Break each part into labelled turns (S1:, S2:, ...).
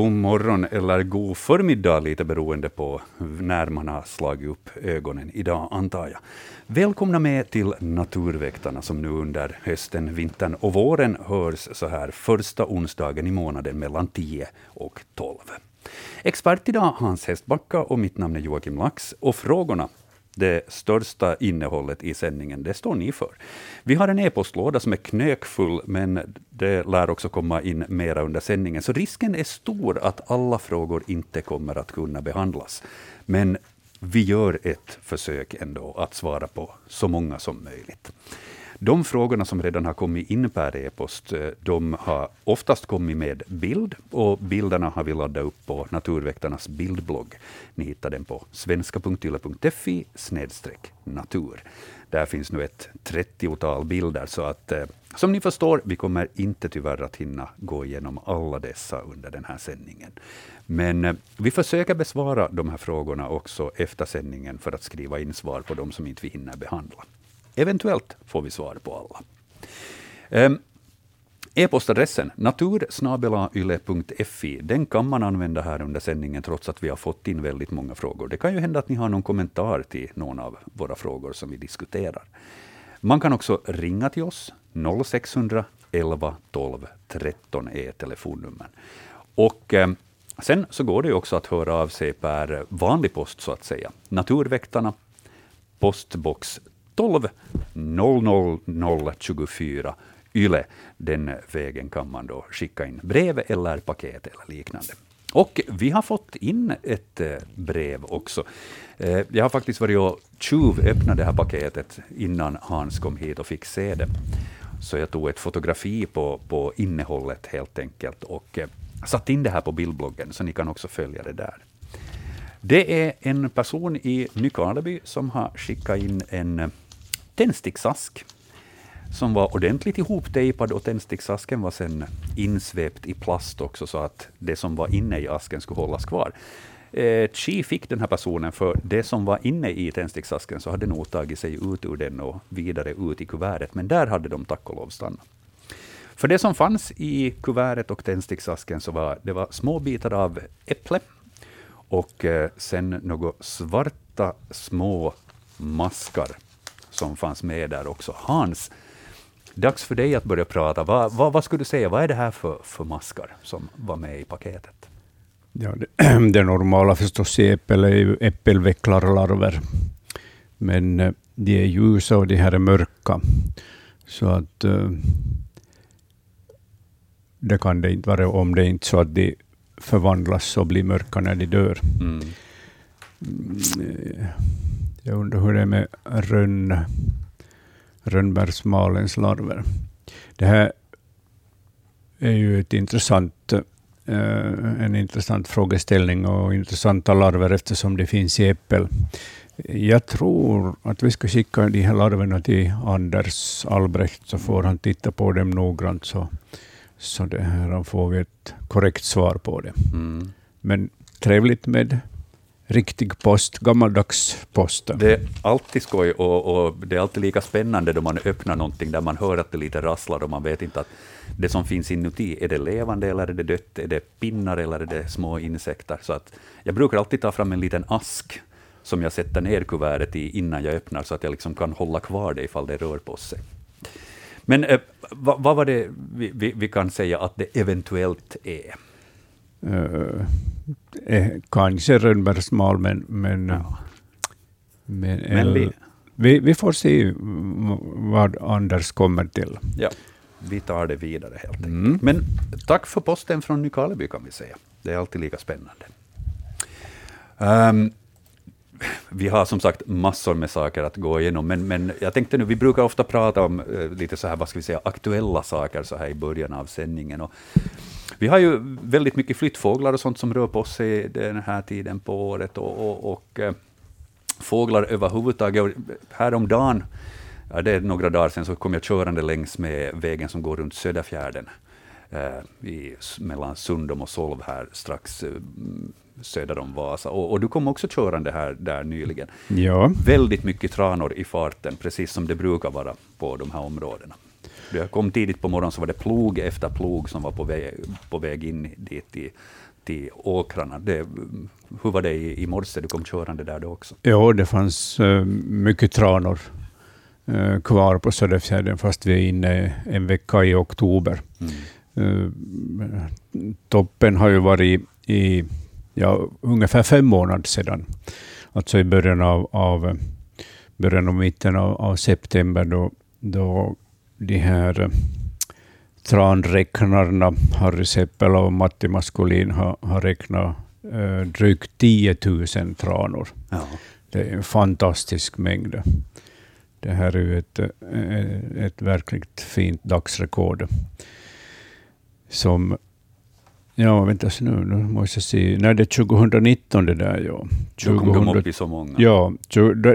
S1: God morgon eller god förmiddag, lite beroende på när man har slagit upp ögonen idag, antar jag. Välkomna med till Naturväktarna, som nu under hösten, vintern och våren hörs så här första onsdagen i månaden mellan 10 och 12. Expert idag Hans Hästbacka och mitt namn är Joakim Lax. Och frågorna det största innehållet i sändningen, det står ni för. Vi har en e-postlåda som är knökfull, men det lär också komma in mera under sändningen, så risken är stor att alla frågor inte kommer att kunna behandlas. Men vi gör ett försök ändå att svara på så många som möjligt. De frågorna som redan har kommit in per e-post, eh, de har oftast kommit med bild, och bilderna har vi laddat upp på Naturväktarnas bildblogg. Ni hittar den på svenska.yle.fi natur. Där finns nu ett trettiotal bilder, så att eh, som ni förstår, vi kommer inte tyvärr att hinna gå igenom alla dessa under den här sändningen. Men eh, vi försöker besvara de här frågorna också efter sändningen, för att skriva in svar på de som inte vi hinner behandla. Eventuellt får vi svar på alla. Ehm, e-postadressen natursnabelayle.fi, den kan man använda här under sändningen, trots att vi har fått in väldigt många frågor. Det kan ju hända att ni har någon kommentar till någon av våra frågor som vi diskuterar. Man kan också ringa till oss. 0600 11 12 13 är telefonnumren. Och eh, sen så går det också att höra av sig per vanlig post, så att säga. Naturväktarna, postbox 12 00024 YLE. Den vägen kan man då skicka in brev eller paket eller liknande. Och vi har fått in ett eh, brev också. Eh, jag har faktiskt varit och tjuvöppnat det här paketet innan Hans kom hit och fick se det. Så jag tog ett fotografi på, på innehållet helt enkelt och eh, satt in det här på bildbloggen, så ni kan också följa det där. Det är en person i Nykarleby som har skickat in en tändsticksask som var ordentligt ihoptejpad och tändsticksasken var sen insvept i plast också, så att det som var inne i asken skulle hållas kvar. Eh, Chi fick den här personen, för det som var inne i tändsticksasken så hade nog tagit sig ut ur den och vidare ut i kuvertet, men där hade de tack och lov stannat. För det som fanns i kuvertet och tändsticksasken så var det var små bitar av äpple och eh, sen några svarta små maskar som fanns med där också. Hans, dags för dig att börja prata. Vad, vad, vad skulle du säga, vad är det här för, för maskar som var med i paketet?
S2: Ja, det, det normala förstås i äppel är ju äppelvecklarlarver. Men eh, de är ljusa och de här är mörka. Så att uh, det kan det inte vara om det är inte så att de förvandlas och blir mörka när de dör. Mm. Jag undrar hur det är med rönn, rönnbärsmalens larver. Det här är ju ett intressant, eh, en intressant frågeställning och intressanta larver eftersom det finns i äppel. Jag tror att vi ska skicka de här larverna till Anders Albrecht, så får han titta på dem noggrant, så, så det här får vi ett korrekt svar på det. Mm. Men trevligt med riktig post, gammaldags post.
S1: Det är alltid skoj och, och, det är alltid lika spännande då man öppnar någonting där man hör att det lite rasslar och man vet inte att det som finns inuti, är det levande eller är det dött? Är det pinnar eller är det små insekter? Så att jag brukar alltid ta fram en liten ask som jag sätter ner kuvertet i innan jag öppnar, så att jag liksom kan hålla kvar det ifall det rör på sig. Men eh, vad, vad, var det vi, vi, vi kan säga att det eventuellt är?
S2: Uh, eh, kanske rönnbärsmal, men, men, ja. men, men vi, vi, vi, får se vad Anders kommer till.
S1: Ja, vi tar det vidare helt enkelt. Mm. Men tack för posten från Nykarleby kan vi säga. Det är alltid lika spännande. Um, vi har som sagt massor med saker att gå igenom, men, men jag tänkte nu, vi brukar ofta prata om eh, lite så här, vad ska vi säga, aktuella saker så här i början av sändningen. Och vi har ju väldigt mycket flyttfåglar och sånt som rör på sig den här tiden på året och, och, och eh, fåglar överhuvudtaget. Häromdagen, ja, det är några dagar sedan, så kom jag körande längs med vägen som går runt Söderfjärden, eh, i, mellan Sundom och Solv här strax eh, söder om Vasa. Och, och, du kom också körande här där nyligen.
S2: Ja.
S1: Väldigt mycket tranor i farten, precis som det brukar vara på de här områdena. Jag kom tidigt på morgonen så var det plog efter plog som var på väg, på väg in dit i i åkrarna. Det, hur var det i, i morse? Du kom körande där då också.
S2: Ja, det fanns uh, mycket tranor uh, kvar på Söderfjärden, fast vi är inne en vecka i oktober. Mm. Uh, toppen har ju varit i ja, ungefär fem månader sedan, alltså i början av, av början och mitten av, av september, då, då de här tranräknarna, Harry Seppel och Matti Maskulin, har, har räknat eh, drygt 10 000 tranor. Ja. Det är en fantastisk mängd. Det här är ett, eh, ett verkligt fint dagsrekord. Som, ja vänta nu, nu måste jag se, nej det är 2019 det där ja.
S1: 2000, Då kom de upp i så många.
S2: Ja,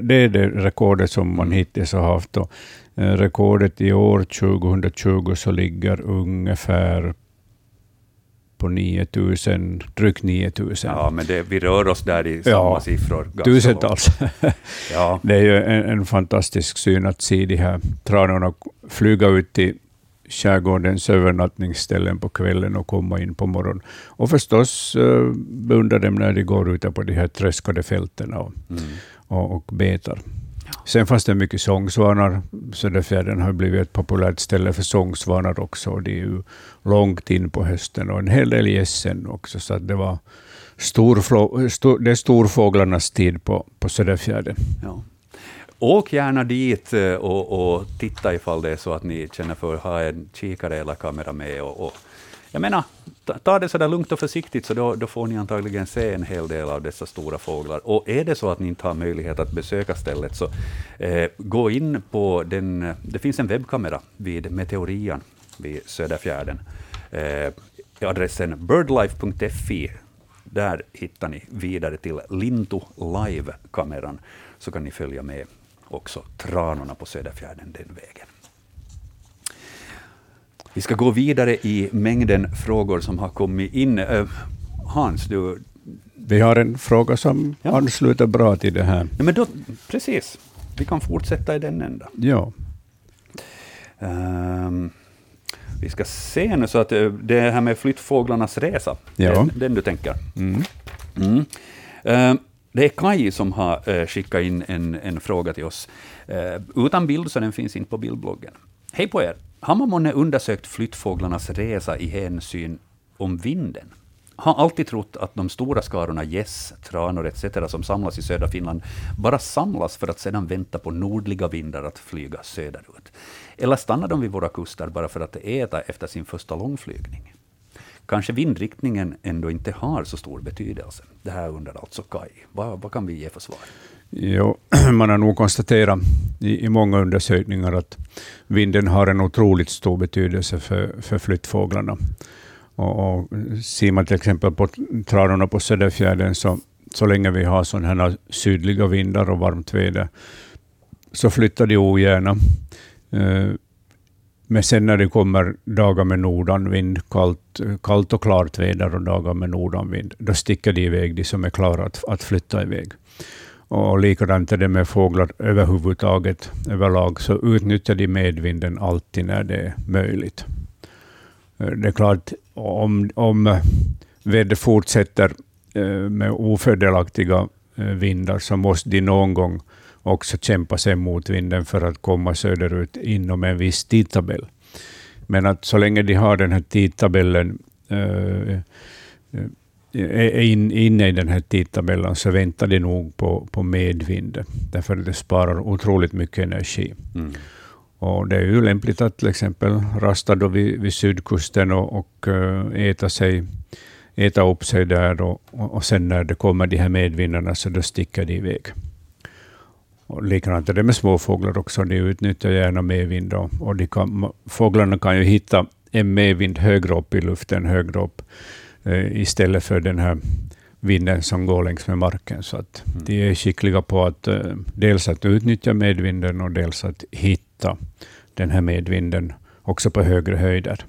S2: det är det rekordet som man mm. hittills har haft. Och Eh, rekordet i år, 2020, så ligger ungefär på 9000, drygt 9000.
S1: Ja, men det, vi rör oss där i samma ja, siffror.
S2: Tusentals. ja. Det är ju en, en, fantastisk syn att se de här tranorna flyga ut till skärgårdens övernattningsställen på kvällen och komma in på morgonen. Och förstås uh, beundra dem när de går ute på de här träskade fälten och, mm. och, och betar. Sen fanns det mycket sångsvanar. Söderfjärden har blivit ett populärt ställe för sångsvanar också. Det är ju långt in på hösten och en hel del gässen också. Så det var stor, stor, det är storfåglarnas tid på, på Söderfjärden. Ja.
S1: Åk gärna dit eh, och, och, titta ifall det är så att ni känner för att ha en kikare eller kamera med. Och, och jag menar, ta det så där lugnt och försiktigt, så då, då, får ni antagligen se en hel del av dessa stora fåglar. Och är det så att ni inte har möjlighet att besöka stället, så eh, gå in på den... Eh, det finns en webbkamera vid Meteorian vid Söderfjärden. Eh, adressen birdlife.fi. Där hittar ni vidare till Lintu Live-kameran, så kan ni följa med också tranorna på Söderfjärden den vägen. Vi ska gå vidare i mängden frågor som har kommit in. Uh, Hans, du...
S2: Vi har en fråga som ja. ansluter bra till det här.
S1: Ja, men då, precis. Vi kan fortsätta i den ändan.
S2: Ja.
S1: Um, vi ska se nu, så att eh, det här med flyttfåglarnas resa, ja. den, den du tänker. Mm. Mm. Uh, det är Kai som har uh, skickat in en, en fråga till oss. Uh, utan bild, så den finns inte på bildbloggen. Hej på er! Har man månne undersökt flyttfåglarnas resa i hänsyn om vinden? Har alltid trott att de stora skarorna gäss, tranor etc. som samlas i södra Finland bara samlas för att sedan vänta på nordliga vindar att flyga söderut. Eller stannar de vid våra kuster bara för att äta efter sin första långflygning? Kanske vindriktningen ändå inte har så stor betydelse. Det här undrar alltså Kai. Vad, vad kan vi ge för svar?
S2: Jo, man har nog konstaterat i, i många undersökningar att vinden har en otroligt stor betydelse för, för flyttfåglarna. Och, och ser man till exempel på tranorna på Söderfjärden, så, så länge vi har sådana här sydliga vindar och varmt väder, så flyttar de ogärna. Eh, men sen när det kommer dagar med nordanvind, kallt, kallt och klart väder och dagar med nordanvind, då sticker de iväg, de som är klara att, att flytta iväg. Och likadant är det med fåglar överhuvudtaget, överlag, så utnyttjar de medvinden alltid när det är möjligt. Eh, det är klart, om, om eh, vädret fortsätter eh, med ofördelaktiga vindar, så måste de någon gång också kämpa sig mot vinden för att komma söderut inom en viss tidtabell. Men att så länge de har den här tidtabellen är in, inne i den här tidtabellen så väntar de nog på, på medvind, därför att det sparar otroligt mycket energi. Mm. Och det är ju lämpligt att till exempel rasta då vid, vid sydkusten och, och uh, äta, sig, äta upp sig där och, och sen när det kommer de här medvindarna så då sticker de iväg. Och likadant är det med småfåglar också, de utnyttjar gärna medvind och, och de kan, fåglarna kan ju hitta en medvind högre upp i luften, högre upp Eh, istället för den här vinden som går längs med marken. Så att mm. de är skickliga på att eh, dels att utnyttja medvinden och dels att hitta den här medvinden också på högre höjder.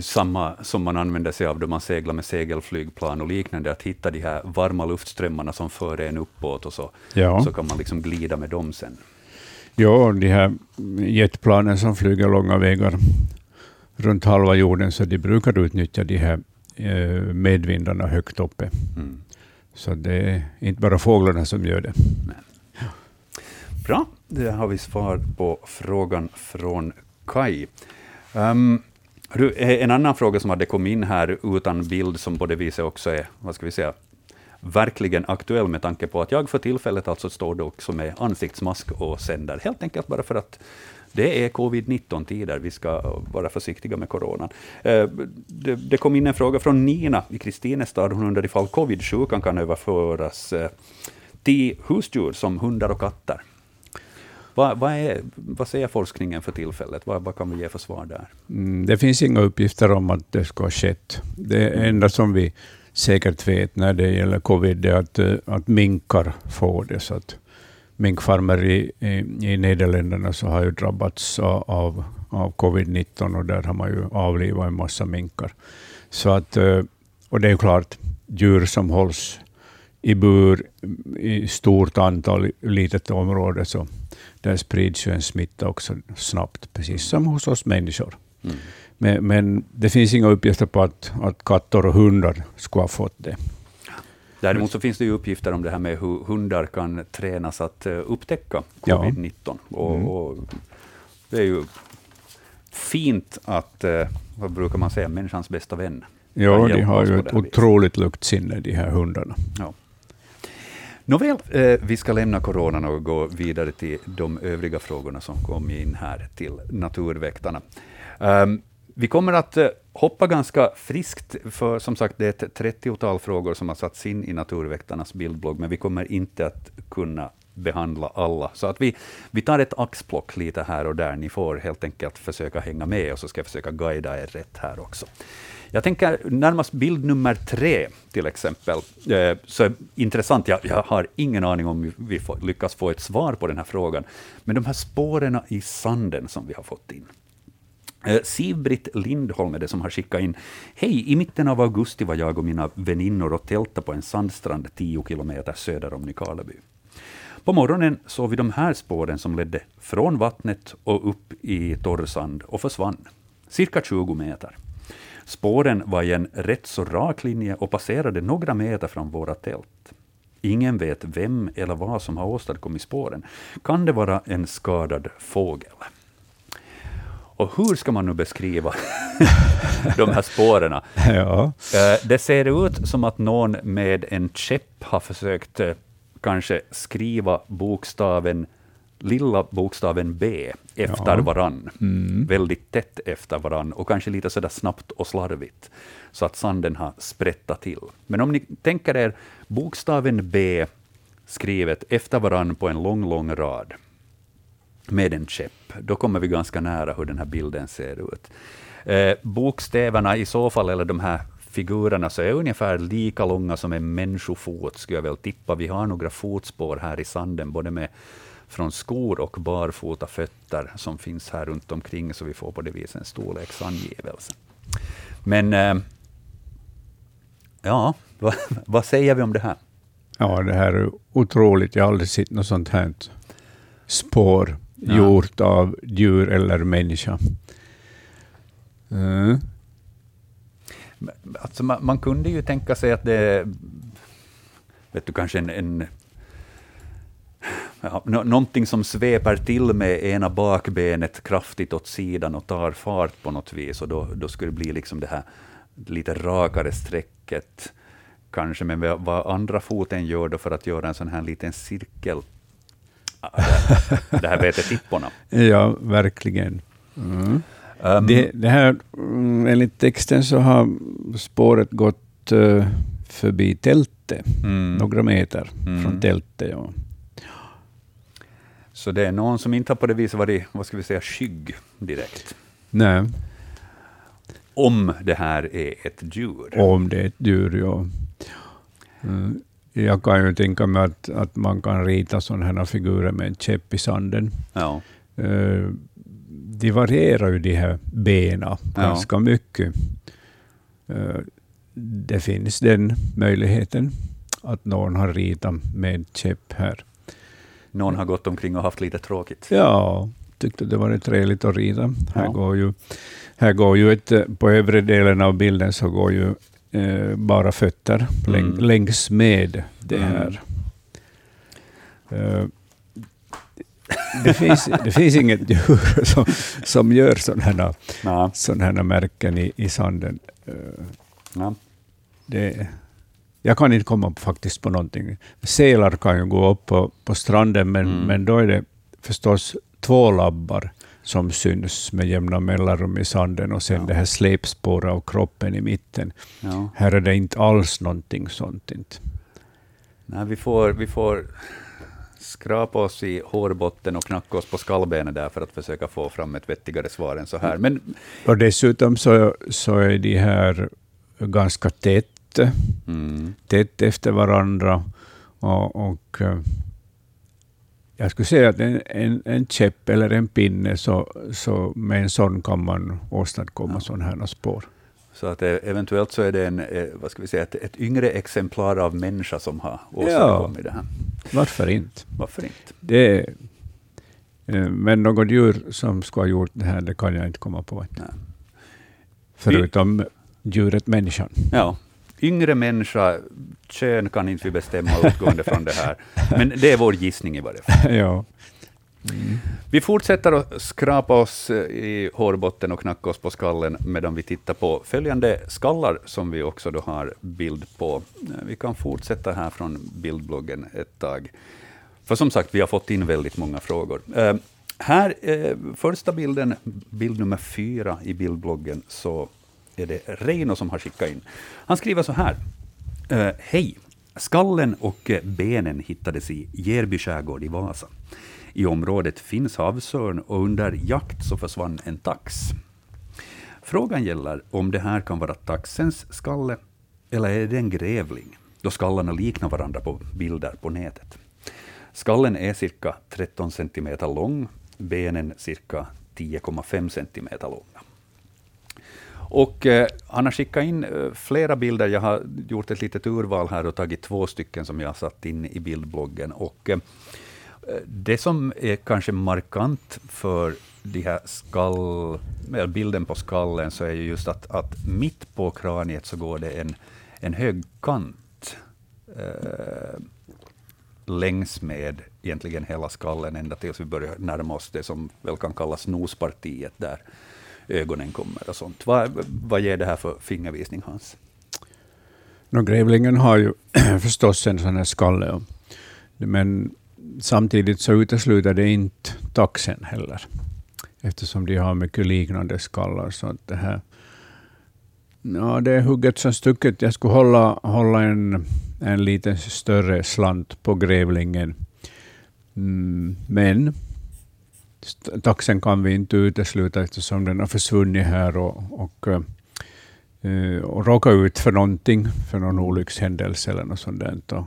S1: Samma som man använder sig av då man seglar med segelflygplan och liknande, att hitta de här varma luftströmmarna som för en uppåt och så, ja. så kan man liksom glida med dem sen.
S2: Ja, de här jetplanen som flyger långa vägar runt halva jorden, så de brukar utnyttja de här eh, medvindarna högt uppe.
S1: Mm.
S2: Så det är inte bara fåglarna som gör det.
S1: Bra, det har vi svar på frågan från Kai. Um, Eh, en annan fråga som hade kommit in här utan bild, som på det viset också är, vad ska vi säga, verkligen aktuell med tanke på att jag för tillfället alltså står också med ansiktsmask och sänder, helt enkelt bara för att det är covid-19-tider, vi ska vara försiktiga med coronan. Eh, det, det, kom in en fråga från Nina i Kristinestad, hon undrar ifall covid-sjukan kan överföras eh, till husdjur som hundar och katter. Vad, vad, är, vad säger forskningen för tillfället? Vad, vad kan vi ge för svar där?
S2: Mm, det finns inga uppgifter om att det ska ha skett. Det enda som vi säkert vet när det gäller covid är att, eh, att minkar får det. Så att minkfarmer i, i, i Nederländerna så har ju drabbats av, av covid-19 och där har man ju avlivat en massa minkar. Så att, eh, och det är ju klart, djur som hålls i bur i stort antal i litet område, så där sprids ju en smitta också snabbt, precis som hos oss människor. Mm. Men, men, det finns inga uppgifter på att, att katter och hundar skulle ha fått det.
S1: Däremot så finns det ju uppgifter om det här med hur hundar kan tränas att eh, upptäcka covid-19. Ja. Och, mm. och, det är ju fint att, eh, vad brukar man säga, människans bästa vän.
S2: Ja, de har ju ett otroligt luktsinne, de här hundarna.
S1: Ja. Nåväl, eh, vi ska lämna coronan och gå vidare till de övriga frågorna som kom in här till Naturväktarna. Um, vi kommer att eh, hoppa ganska friskt, för som sagt det är ett 30-tal frågor som har satts in i Naturväktarnas bildblogg, men vi kommer inte att kunna behandla alla. Så att vi, vi tar ett axplock lite här och där. Ni får helt enkelt försöka hänga med, och så ska jag försöka guida er rätt här också. Jag tänker närmast bild nummer tre, till exempel. Eh, så intressant, jag, jag, har ingen aning om vi får, lyckas få ett svar på den här frågan. Men de här spåren i sanden som vi har fått in. Eh, Siv-Britt Lindholm är det som har skickat in. Hej, i mitten av augusti var jag och mina väninnor och tältade på en sandstrand 10 kilometer söder om Nykarleby. På morgonen såg vi de här spåren som ledde från vattnet och upp i torr sand och försvann. Cirka 20 meter. Spåren var i en rätt så rak linje och passerade några meter från våra tält. Ingen vet vem eller vad som har åstadkommit spåren. Kan det vara en skadad fågel? Och hur ska man nu beskriva de här spåren?
S2: Ja.
S1: Eh, det ser ut som att någon med en käpp har försökt eh, kanske skriva bokstaven lilla bokstaven B efter ja. varann, mm. väldigt tätt efter varann, och kanske lite sådär snabbt och slarvigt, så att sanden har sprättat till. Men om ni tänker er bokstaven B skrivet efter varann på en lång, lång rad, med en käpp, då kommer vi ganska nära hur den här bilden ser ut. Eh, bokstäverna i så fall, eller de här figurerna, så är ungefär lika långa som en människofot, skulle jag väl tippa. Vi har några fotspår här i sanden, både med från skor och barfota fötter som finns här runt omkring, så vi får på det viset en storleksangivelse. Men eh, ja, vad, vad säger vi om det här?
S2: Ja, det här är otroligt. Jag har aldrig sett något sånt här spår ja. gjort av djur eller människa. Mm.
S1: Alltså man, man, kunde ju tänka sig att det vet du, kanske en, en ja, någonting som sveper till med ena bakbenet kraftigt åt sidan och tar fart på något vis, och då, då skulle det bli liksom det här lite rakare strecket, kanske, men vad andra foten gör då för att göra en sån här liten cirkel, det här vet tipporna.
S2: Ja, verkligen. Mm. Um, det, det, här, mm, enligt texten så har spåret gått uh, förbi tältet, mm. några meter mm. från tältet. Ja.
S1: Så det är någon som inte har på det viset varit, vad ska vi säga, skygg direkt.
S2: Nej.
S1: Om det här är ett djur.
S2: Om det är ett djur, ja. Mm. Jag kan ju tänka mig att, att man kan rita sådana här figurer med en käpp i sanden.
S1: Ja.
S2: Uh, de varierar ju de här benen ganska ja. mycket. Uh, det finns den möjligheten att någon har ritat med käpp här
S1: någon har gått omkring och haft lite tråkigt.
S2: Ja, tyckte det var trevligt att rida. Här, går ju, här går ju ett, på övre delen av bilden så går ju eh, bara fötter läng,
S1: Mm.
S2: längs med det
S1: Mm.
S2: här. Eh, det, finns, det finns inget djur som, som gör sådana
S1: Ja.
S2: här märken i, i sanden. Eh,
S1: Ja.
S2: det, jag kan inte komma på, faktiskt på någonting. Sälar kan ju gå upp på, på stranden, men,
S1: Mm.
S2: men då är det förstås två labbar som syns med jämna mellanrum i sanden och sen
S1: Ja.
S2: det här släpspåret av kroppen i mitten.
S1: Ja.
S2: Här är det inte alls någonting sånt. Inte.
S1: Nej, vi, får, vi får skrapa oss i hårbotten och knacka oss på skallbenet där för att försöka få fram ett vettigare svar än så här. Men
S2: Och dessutom så, så är de här ganska tätt,
S1: mm,
S2: tätt efter varandra. Och, och eh, jag skulle säga att en, en, en käpp eller en pinne, så, så med en sån kan man åstadkomma
S1: Ja.
S2: sådana här spår.
S1: så att eh, eventuellt så är det en, eh, vad ska vi säga, ett, ett yngre exemplar av människa som har åstadkommit det här.
S2: Varför inte?
S1: Varför inte?
S2: Det men något djur som skulle ha gjort det här, det kan jag inte komma på.
S1: Nej.
S2: Förutom djuret människan.
S1: Ja, yngre människa, kön kan inte vi bestämma utgående från det här. Men det är vår gissning i varje fall.
S2: ja.
S1: Vi fortsätter att skrapa oss eh, i hårbotten och knacka oss på skallen medan vi tittar på följande skallar som vi också då har bild på. Eh, Vi kan fortsätta här från bildbloggen ett tag. För som sagt, vi har fått in väldigt många frågor. Eh, här, eh, första bilden, bild nummer fyra i bildbloggen, så är det Reino som har skickat in. Han skriver så här. Eh, Hej! Skallen och eh, benen hittades i Järby skärgård i Vasa. I området finns havsörn och under jakt så försvann en tax. Frågan gäller om det här kan vara taxens skalle eller är det en grävling, då skallarna liknar varandra på bilder på nätet. Skallen är cirka 13 cm lång, benen cirka 10,5 cm långa. Och eh, han har skickat in eh, flera bilder. Jag har gjort ett litet urval här och tagit två stycken som jag har satt in i bildbloggen. Och, eh, det som är kanske markant för de här skall, bilden på skallen, så är ju just att, att mitt på kraniet så går det en, en hög kant eh, längs med egentligen hela skallen, ända tills vi börjar närma oss det som väl kan kallas nospartiet, där ögonen kommer och sånt. Vad, vad ger det här för fingervisning, Hans?
S2: No, grävlingen har ju förstås en sån här skalle, men samtidigt så utesluter det inte taxen heller, eftersom de har mycket liknande skallar. Så att det här Ja, det är hugget som stucket. Jag skulle hålla, hålla en, en lite större slant på grävlingen. Mm, men taxen kan vi inte utesluta eftersom den har försvunnit här och, och, eh, och råkat ut för någonting, för någon olyckshändelse eller något sånt där. Och,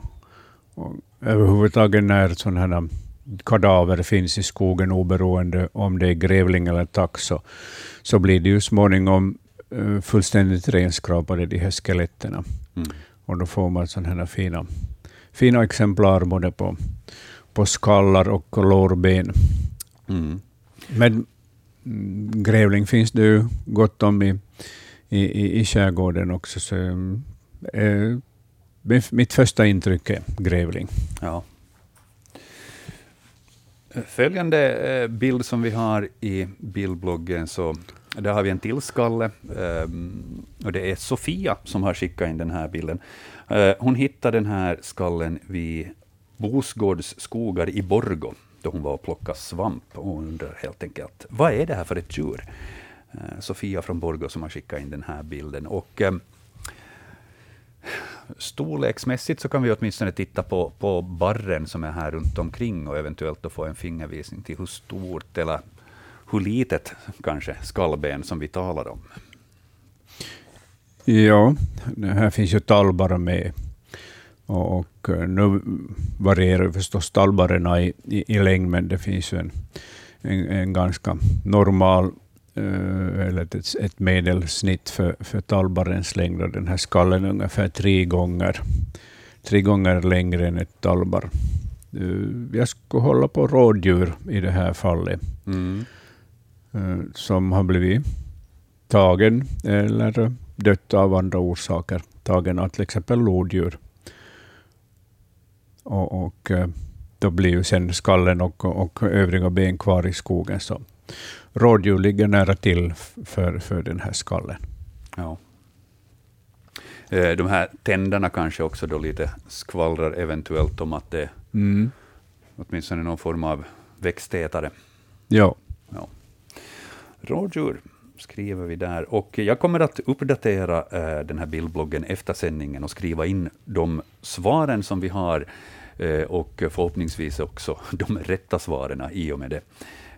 S2: och överhuvudtaget när sådana här kadaver finns i skogen, oberoende om det är grävling eller tax, så, så blir det ju småningom eh, fullständigt renskrapade, de här skeletten.
S1: Mm.
S2: Och då får man sådana här fina, fina exemplar både på, på skallar och lårben.
S1: Mm.
S2: Men mm, grävling finns det ju gott om i, i, i, skärgården också. Så, mm, eh, mitt- första intryck är grävling.
S1: Ja. Följande eh, bild som vi har i bildbloggen, så där har vi en till skalle. ehm, och det är Sofia som har skickat in den här bilden. Eh, hon hittade den här skallen vid Bosgårds skogar i Borgå, då hon var och plockade svamp. Och undrar helt enkelt, vad är det här för ett djur? Eh, Sofia från Borgå som har skickat in den här bilden. Och, eh, Storleksmässigt så kan vi åtminstone titta på, på barren som är här runt omkring och eventuellt då få en fingervisning till hur stort eller hur litet kanske skallben som vi talar om.
S2: Ja, här finns ju talbar med. Och, och eh, nu varierar förstås talbarerna i, i, i längd, men det finns ju en, en, en ganska normal, eh, eller ett, ett medelsnitt för, för talbarens längd. Och den här skallen är ungefär tre gånger, tre gånger längre än ett talbar. Eh, Jag skulle hålla på rådjur i det här fallet,
S1: Mm.
S2: som har blivit tagen eller dött av andra orsaker tagen av till exempel lodjur. Och, och eh, då blir ju sen skallen och, och övriga ben kvar i skogen. Så rådjur ligger nära till för, för den här skallen.
S1: Ja. Eh, de här tänderna kanske också då lite skvallrar eventuellt om att det mm. åtminstone är någon form av växtätare.
S2: Ja.
S1: ja. Rådjur skriver vi där. Och jag kommer att uppdatera eh, den här bildbloggen efter sändningen och skriva in de svaren som vi har Eh, och förhoppningsvis också de rätta svaren i och med det.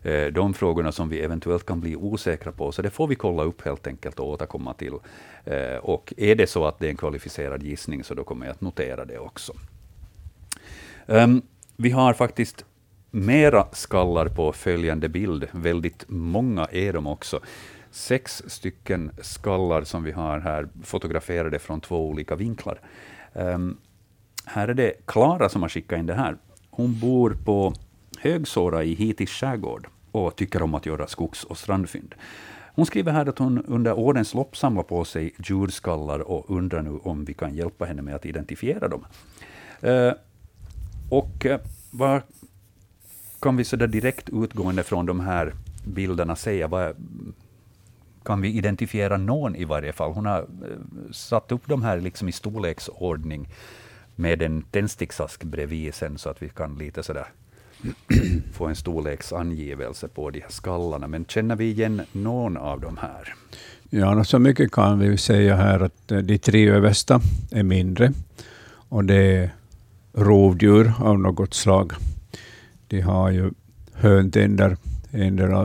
S1: Eh, de frågorna som vi eventuellt kan bli osäkra på. Så det får vi kolla upp helt enkelt och återkomma till. Eh, och är det så att det är en kvalificerad gissning, så då kommer jag att notera det också. Ehm, vi har faktiskt mera skallar på följande bild. Väldigt många är de också. Sex stycken skallar som vi har här, fotograferade från två olika vinklar. Ehm, här är det Klara som har skickat in det här. Hon bor på Högsåra i Hitis skärgård och tycker om att göra skogs och strandfynd. Hon skriver här att hon under årens lopp samlar på sig djurskallar och undrar nu om vi kan hjälpa henne med att identifiera dem. Eh, och eh, vad kan vi så där direkt utgående från de här bilderna säga? Vad, kan vi identifiera någon i varje fall? Hon har eh, satt upp de här liksom i storleksordning med en tändsticksask bredvid sen, så att vi kan lite sådär få en storleksangivelse på de här skallarna. Men känner vi igen någon av de här?
S2: Ja, så mycket kan vi säga här att eh, de tre översta är mindre. Och det är rovdjur av något slag. De har ju höntänder.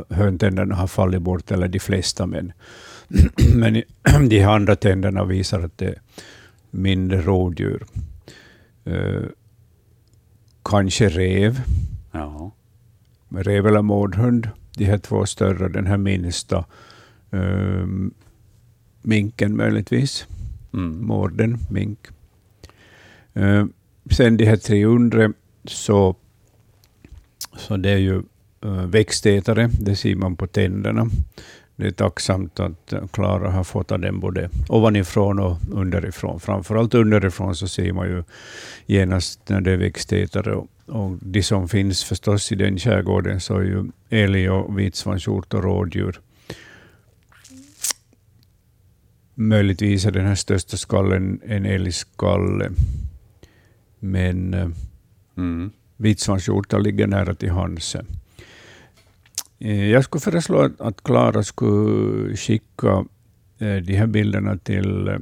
S2: Höntänderna har fallit bort, eller de flesta. Men, men de andra tänderna visar att det är mindre rovdjur. Uh, kanske rev
S1: Ja.
S2: Rev eller mårdhund, de här två större, den här minsta um, minken möjligtvis. Mm. Mården, mink. Uh, sen de här tre undre, så, så det är ju uh, växtätare, det ser man på tänderna. Det är tacksamt att Klara har fotat den både ovanifrån och underifrån. Framförallt underifrån så ser man ju genast när det är växtätare. Och, och de som finns förstås i den skärgården så är ju älg och vitsvanshjort och rådjur. Möjligtvis är den här största skallen en älgskalle. Men eh, mm. vitsvanshjortar ligger nära till hands. Eh, jag skulle föreslå att Klara skulle skicka eh, de här bilderna till,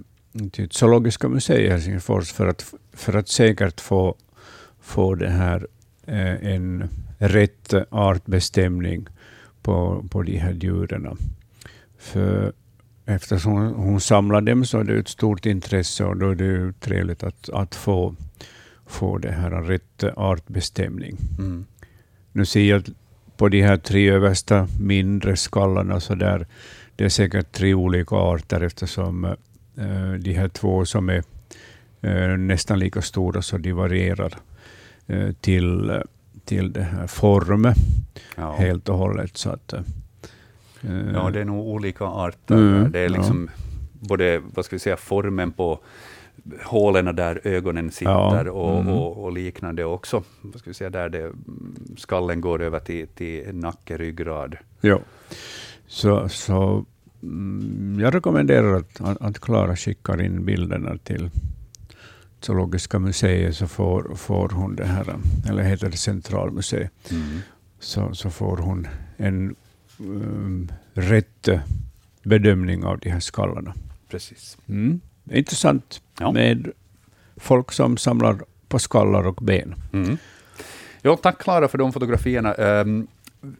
S2: till Zoologiska museet i Helsingfors för att, för att säkert få få det här, eh, en rätt artbestämning på, på de här djuren. För eftersom hon samlar dem så är det ett stort intresse och då är det trevligt att, att få, få det här rätt artbestämning. Mm. Nu ser jag på de här tre översta mindre skallarna så där, det är säkert tre olika arter eftersom uh, de här två som är uh, nästan lika stora så de varierar Eh, till, till det här form ja. helt och hållet. Så att,
S1: eh, ja, det är nog olika arter. Mm, det är liksom ja. både vad ska vi säga, formen på hålen där ögonen sitter ja, och, mm. och, och, liknande också. Vad ska vi säga, där det, skallen går över till, till nacke, ryggrad.
S2: Ja, så, så mm, jag rekommenderar att, att Klara skickar in bilderna till Zoologiska museet så får, får hon det här, eller heter det Centralmuseet, mm. så, så får hon en um, rätt bedömning av de här skallarna.
S1: Precis.
S2: Mm. Intressant ja. med folk som samlar på skallar och ben.
S1: Mm. Ja, tack Klara för de fotografierna. Um,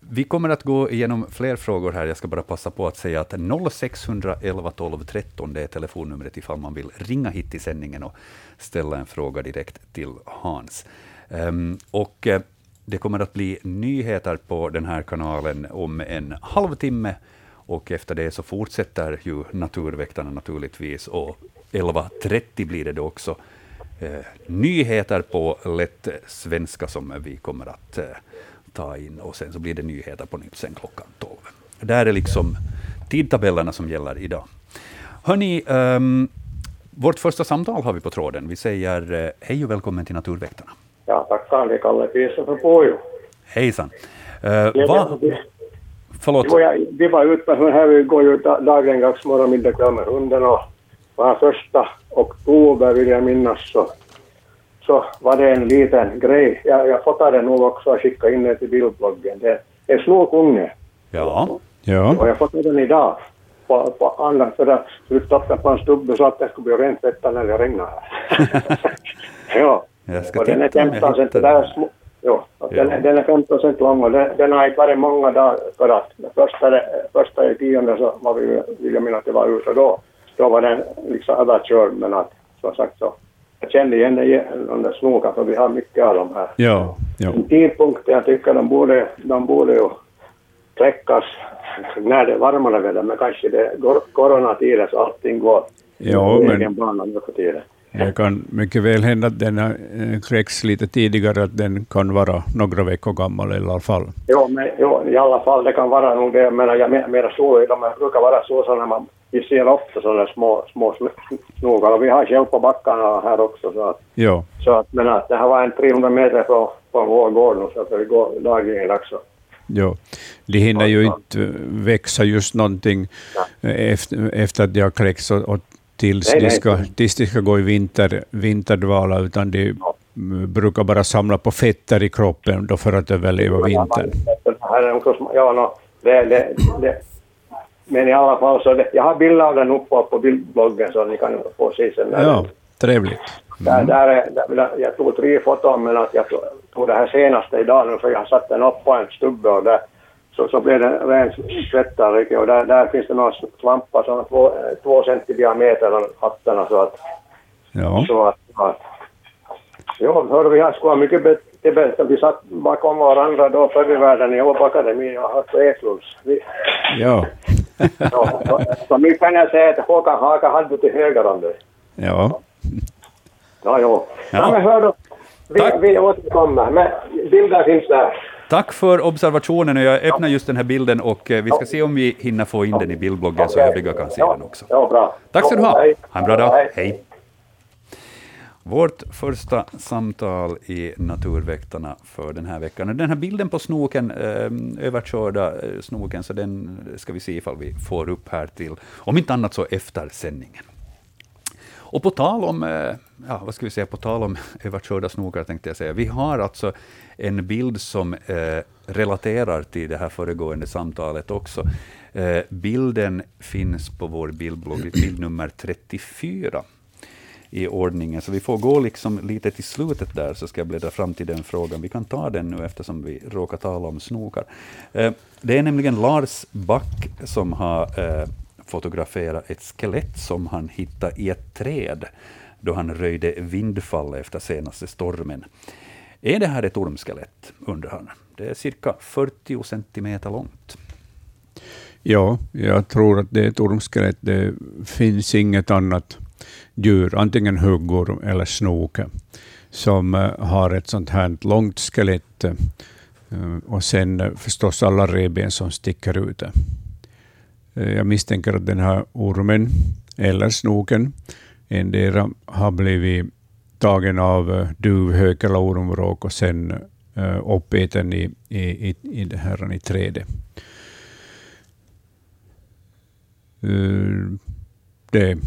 S1: vi kommer att gå igenom fler frågor här. Jag ska bara passa på att säga att 0611 12 13 det är telefonnumret ifall man vill ringa hit till sändningen och ställa en fråga direkt till Hans. Um, och uh, det kommer att bli nyheter på den här kanalen om en halvtimme. Och efter det så fortsätter ju Naturväktarna naturligtvis. Och 11.30 blir det då också uh, nyheter på lätt svenska som vi kommer att uh, ta in och sen så blir det nyheter på nytt sen klockan 12. Där är liksom tidtabellerna som gäller idag. Hörni, um, Vårt första samtal har vi på tråden. Vi säger eh, hej och välkommen till Naturväktarna.
S3: Ja, tackar. Det är Kalle Piesa från Pujo.
S1: Hejsan. Uh, va? Förlåt?
S3: Jo, jag, vi var ute med här, vi går ju dagligen morgon, middag, kväll med hunden och var första oktober vill jag minnas så, så var det en liten grej. Jag, jag fotade nog också och skickade in det till bildbloggen. Det är en snokunge.
S1: Ja.
S2: Ja.
S3: Och jag fotade den idag på, på andra för att utstoppa på en stubbe så att det skulle bli rent tvätta när det regnar. ja.
S1: Jag ska
S3: Och den är
S1: titta om jag
S3: 15
S1: hittar
S3: centimeter.
S1: den.
S3: Små, jo, den,
S1: Ja.
S3: är, den är 15 cent lång och den, den har inte varit många dagar för att första, första i tionde så var vi, vill jag minnas att det var ute då, då var den liksom överkörd men att som sagt så jag kände igen de där snokarna för vi har mycket av dem här.
S2: Ja. ja.
S3: En tidpunkt jag tycker de borde, de borde ju kläckas när det är varmare väder men kanske det är coronatider så allting går
S2: Ja, men-
S3: egen bana nu för tiden.
S2: Det kan mycket väl hända att den eh, kläckts lite tidigare, att den kan vara några veckor gammal i alla fall.
S3: Jo, men jo, i alla fall det kan vara nog det. Men jag men- menar så, de brukar vara så, så när man, vi ser ofta sådana små, små sn- snogar och vi har själv på backarna här också så att,
S2: Ja,
S3: så att men att det här var en 300 meter från, från vår gård nu så att vi går dagligen också.
S2: ja. De hinner ju inte växa just någonting efter, efter att de har kläckts och, och tills,
S3: Nej,
S2: de
S3: nej.
S2: ska, tills de ska gå i vinter, vinterdvala, utan de mm, brukar bara samla på fetter i kroppen då för att överleva vintern.
S3: Det ja, no, det, det, det, men i alla fall så det, jag har bilder av den uppe på bildbloggen så ni kan få se sen. när
S2: Ja, trevligt.
S3: Där, där, är- där, jag tog tre foton men att jag tog, tog det här senaste idag nu för jag satte den upp på en stubbe och där så, så blev den ren svettare och där, där finns det några svampar som är två, två centi diameter av hattarna så att,
S2: Ja,
S3: så att, att Jo, hör vi har skulle ha mycket bättre, bättre. Vi satt bakom varandra då förr i världen i Åboakademin och har på Eklunds. Vi,
S2: ja,
S3: ja, så, så nu kan jag säga att Håkan Haka hade till höger om dig.
S2: ja.
S3: Ja, jo.
S1: Ja.
S3: Ja. men hör då. Vi,
S1: Tack.
S3: vi återkommer. Men bilder finns där.
S1: Tack för observationen. Jag öppnar just den här bilden och eh, vi ska se om vi hinner få in den i bildbloggen så övriga kan se den också. Tack ska du ha. Ha en bra dag.
S3: Hej.
S1: Vårt första samtal i Naturväktarna för den här veckan. Den här bilden på snoken, ehm, överkörda eh, snoken, så den ska vi se ifall vi får upp här till, om inte annat så efter sändningen. Och på tal om, eh, ja, vad ska vi säga, på tal om överkörda snokar tänkte jag säga. Vi har alltså en bild som eh, relaterar till det här föregående samtalet också. Eh, bilden finns på vår bildblogg, bild nummer 34 i ordningen. Så vi får gå liksom lite till slutet där, så ska jag bläddra fram till den frågan. Vi kan ta den nu eftersom vi råkar tala om snokar. Eh, Det är nämligen Lars Back som har eh, fotograferat ett skelett som han hittade i ett träd då han röjde vindfall efter senaste stormen. Är det här ett ormskelett, undrar han. Det är cirka 40 centimeter långt.
S2: Ja, jag tror att det är ett ormskelett. Det finns inget annat djur, antingen huggorm eller snoke, som eh, har ett sånt här långt skelett eh, och sen eh, förstås alla revben som sticker ut. Jag misstänker att den här ormen eller snoken endera har blivit tagen av duvhök eller ormvråk och sen uppäten i, i, i, i, det här, i trädet. Det,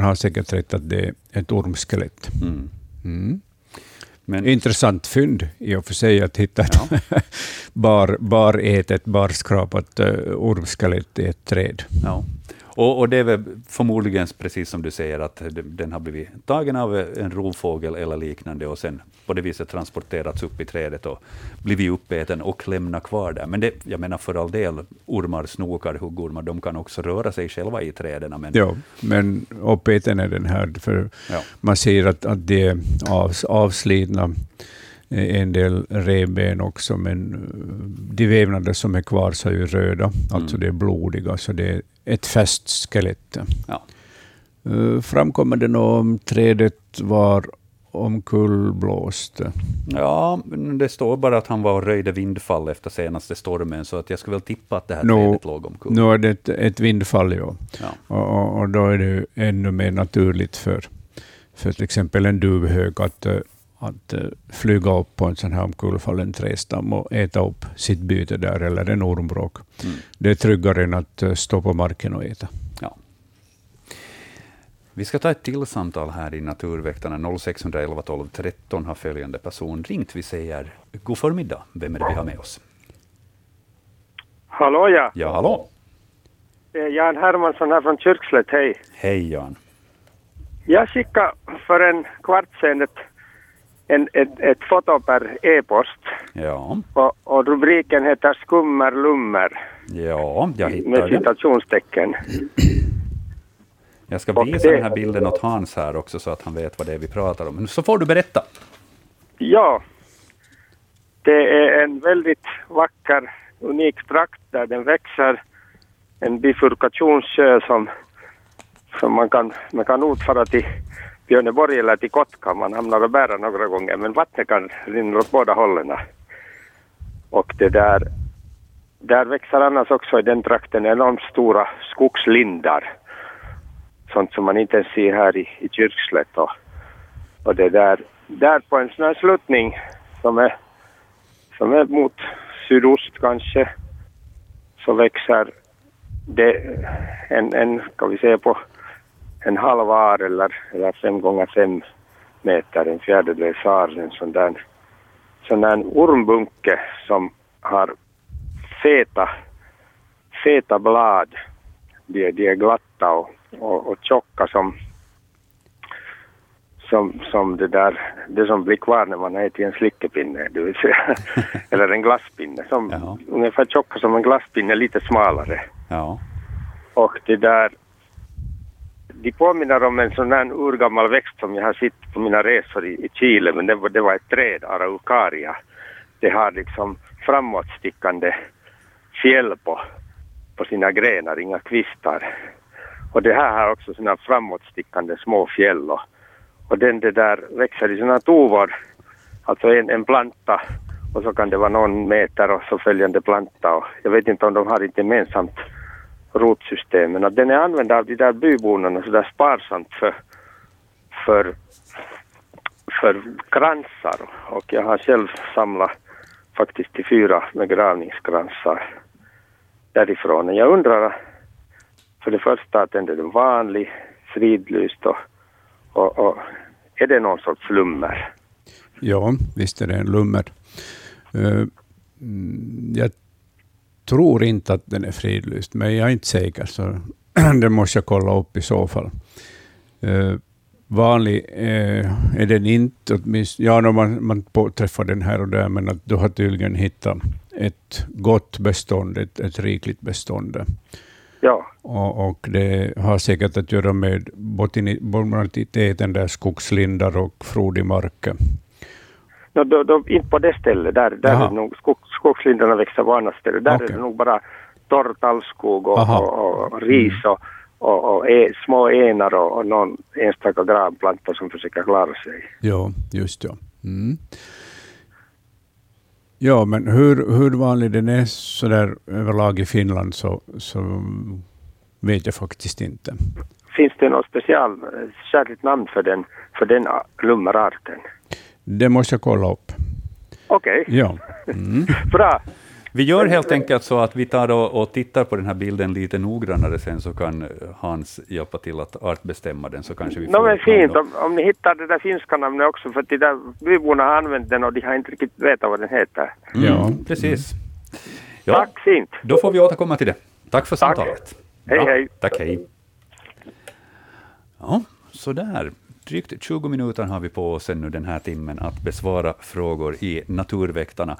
S2: han har säkert rätt att det är ett ormskelett.
S1: Mm.
S2: Mm.
S1: Men,
S2: Intressant fynd i och för sig att hitta ett bar, barätet, barskrapat uh, ormskelett i ett träd.
S1: Ja. Och, och det är väl förmodligen precis som du säger, att den har blivit tagen av en rovfågel eller liknande och sen på det viset transporterats upp i trädet och blivit uppäten och lämnat kvar där. Men det, jag menar för all del, ormar, snokar, huggormar, de kan också röra sig själva i träden. Men,
S2: Ja, men uppäten är den här, för
S1: Ja.
S2: man ser att, att det är av, avslidna eh, en del revben också, men de vävnader som är kvar så är ju röda, alltså
S1: Mm.
S2: det är blodiga, så det är ett fäst skelett.
S1: Ja.
S2: Eh, Framkommer det nå om trädet var omkullblåst?
S1: Ja, det står bara att han var och röjde vindfall efter senaste stormen, så att jag skulle väl tippa att det här
S2: Nå,
S1: trädet låg omkull.
S2: Nu är det ett, ett vindfall, ja.
S1: Ja.
S2: Och, och, då är det ännu mer naturligt för, för till exempel en duvhök att, eh, att eh, flyga upp på en sån här omkullfallen trädstam och äta upp sitt byte där, eller en ormbråk.
S1: Mm.
S2: Det är tryggare än att eh, stå på marken och äta.
S1: Ja. Vi ska ta ett till samtal här i Naturväktarna. 0611 12 13 har följande person ringt. Vi säger god förmiddag. Vem är det vi har med oss?
S4: Hallå ja,
S1: Ja, hallå.
S4: det är Jan Hermansson här från Kyrkslätt, hej.
S1: Hej Jan.
S4: Jag skickade för en kvart sedan ett, en, ett, ett foto per e-post
S1: Ja,
S4: och, och rubriken heter Skummerlummer
S1: ja jag
S4: med
S1: hittar det.
S4: citationstecken.
S1: Jag ska
S4: Och
S1: visa
S4: det-
S1: den här bilden åt Hans här också, så att han vet vad det är vi pratar om. Så får du berätta.
S4: Ja, det är en väldigt vacker, unik trakt där den växer. En bifurkationssjö som, som man kan med kanot fara till Göteborg eller till Kotka. Man hamnar och bära några gånger, men vattnet kan rinna åt båda hållen. Och det där, där växer annars också i den trakten enormt stora skogslindar. Sånt som man inte ens ser här i, i Kyrkslätt. Och, och det där, där på en sån här sluttning som är, som är mot sydost kanske, så växer det en, en kan vi säga på en halv ar eller, eller fem gånger fem meter, en fjärdedels ar, en sån där, sån där ormbunke som har feta, feta blad. De, de är glatta och, och, och tjocka som som, som det där, det som blir kvar när man äter en slickepinne, det vill säga, eller en glasspinne, som
S1: Ja.
S4: ungefär tjocka som en glasspinne, lite smalare.
S1: Ja,
S4: Och det där, de påminner om en sån här urgammal växt som jag har sett på mina resor i, i Chile, men det var, det var ett träd, araucaria. Det har liksom framåtstickande fjäll på, på sina grenar, inga kvistar. Och det här har också sina framåtstickande små fjäll och, och den det där växer i sina tovor, alltså en, en planta och så kan det vara någon meter och så följande planta och jag vet inte om de har ett gemensamt rotsystemen, att den är använd av de där byborna så där sparsamt för, för, för kransar och jag har själv samlat faktiskt till fyra begravningskransar därifrån. Jag undrar för det första att den är den vanlig, fridlyst och, och, och är det någon sorts lummer?
S2: Ja, visst är det en lummer. Eh, mm, jag tror inte att den är fridlyst, men jag är inte säker, så det måste jag kolla upp i så fall. Eh, Vanlig eh, är den inte, åtminstone, ja, no, man, man påträffar den här och där, men att du har tydligen hittat ett gott bestånd, ett, ett rikligt bestånd.
S4: Ja,
S2: Och, och det har säkert att göra med boniteten där skogslindar och frodig mark.
S4: No, då, då, inte på det stället. Där, där är det nog skog, skogslindarna växer på annat ställe. Där
S2: Okej.
S4: är det nog bara torr tallskog och, och, och ris och, och, och e, små enar och, och någon enstaka granplanta som försöker klara sig.
S2: Ja, just ja. Mm. Ja, men hur, hur vanlig den är så där överlag i Finland så, så vet jag faktiskt inte.
S4: Finns det något special, särskilt namn för den, för den lummerarten?
S2: Det måste jag kolla upp.
S4: Okej,
S2: Ja. Mm.
S4: bra.
S1: Vi gör helt enkelt så att vi tar och, och tittar på den här bilden lite noggrannare sen, så kan Hans hjälpa till att artbestämma den, så kanske vi får
S4: men
S1: ett namn
S4: fint, om, om ni hittar det där finska namnet också, för att de där byborna har använt den och de har inte riktigt vetat vad den heter.
S1: Mm,
S2: Ja.
S1: Precis. Ja,
S4: Tack, fint.
S1: då får vi återkomma till det. Tack för
S4: Tack.
S1: samtalet.
S4: Hej,
S1: Bra.
S4: hej.
S1: Tack, hej. Ja, så där. Drygt 20 minuter har vi på oss nu den här timmen att besvara frågor i Naturväktarna.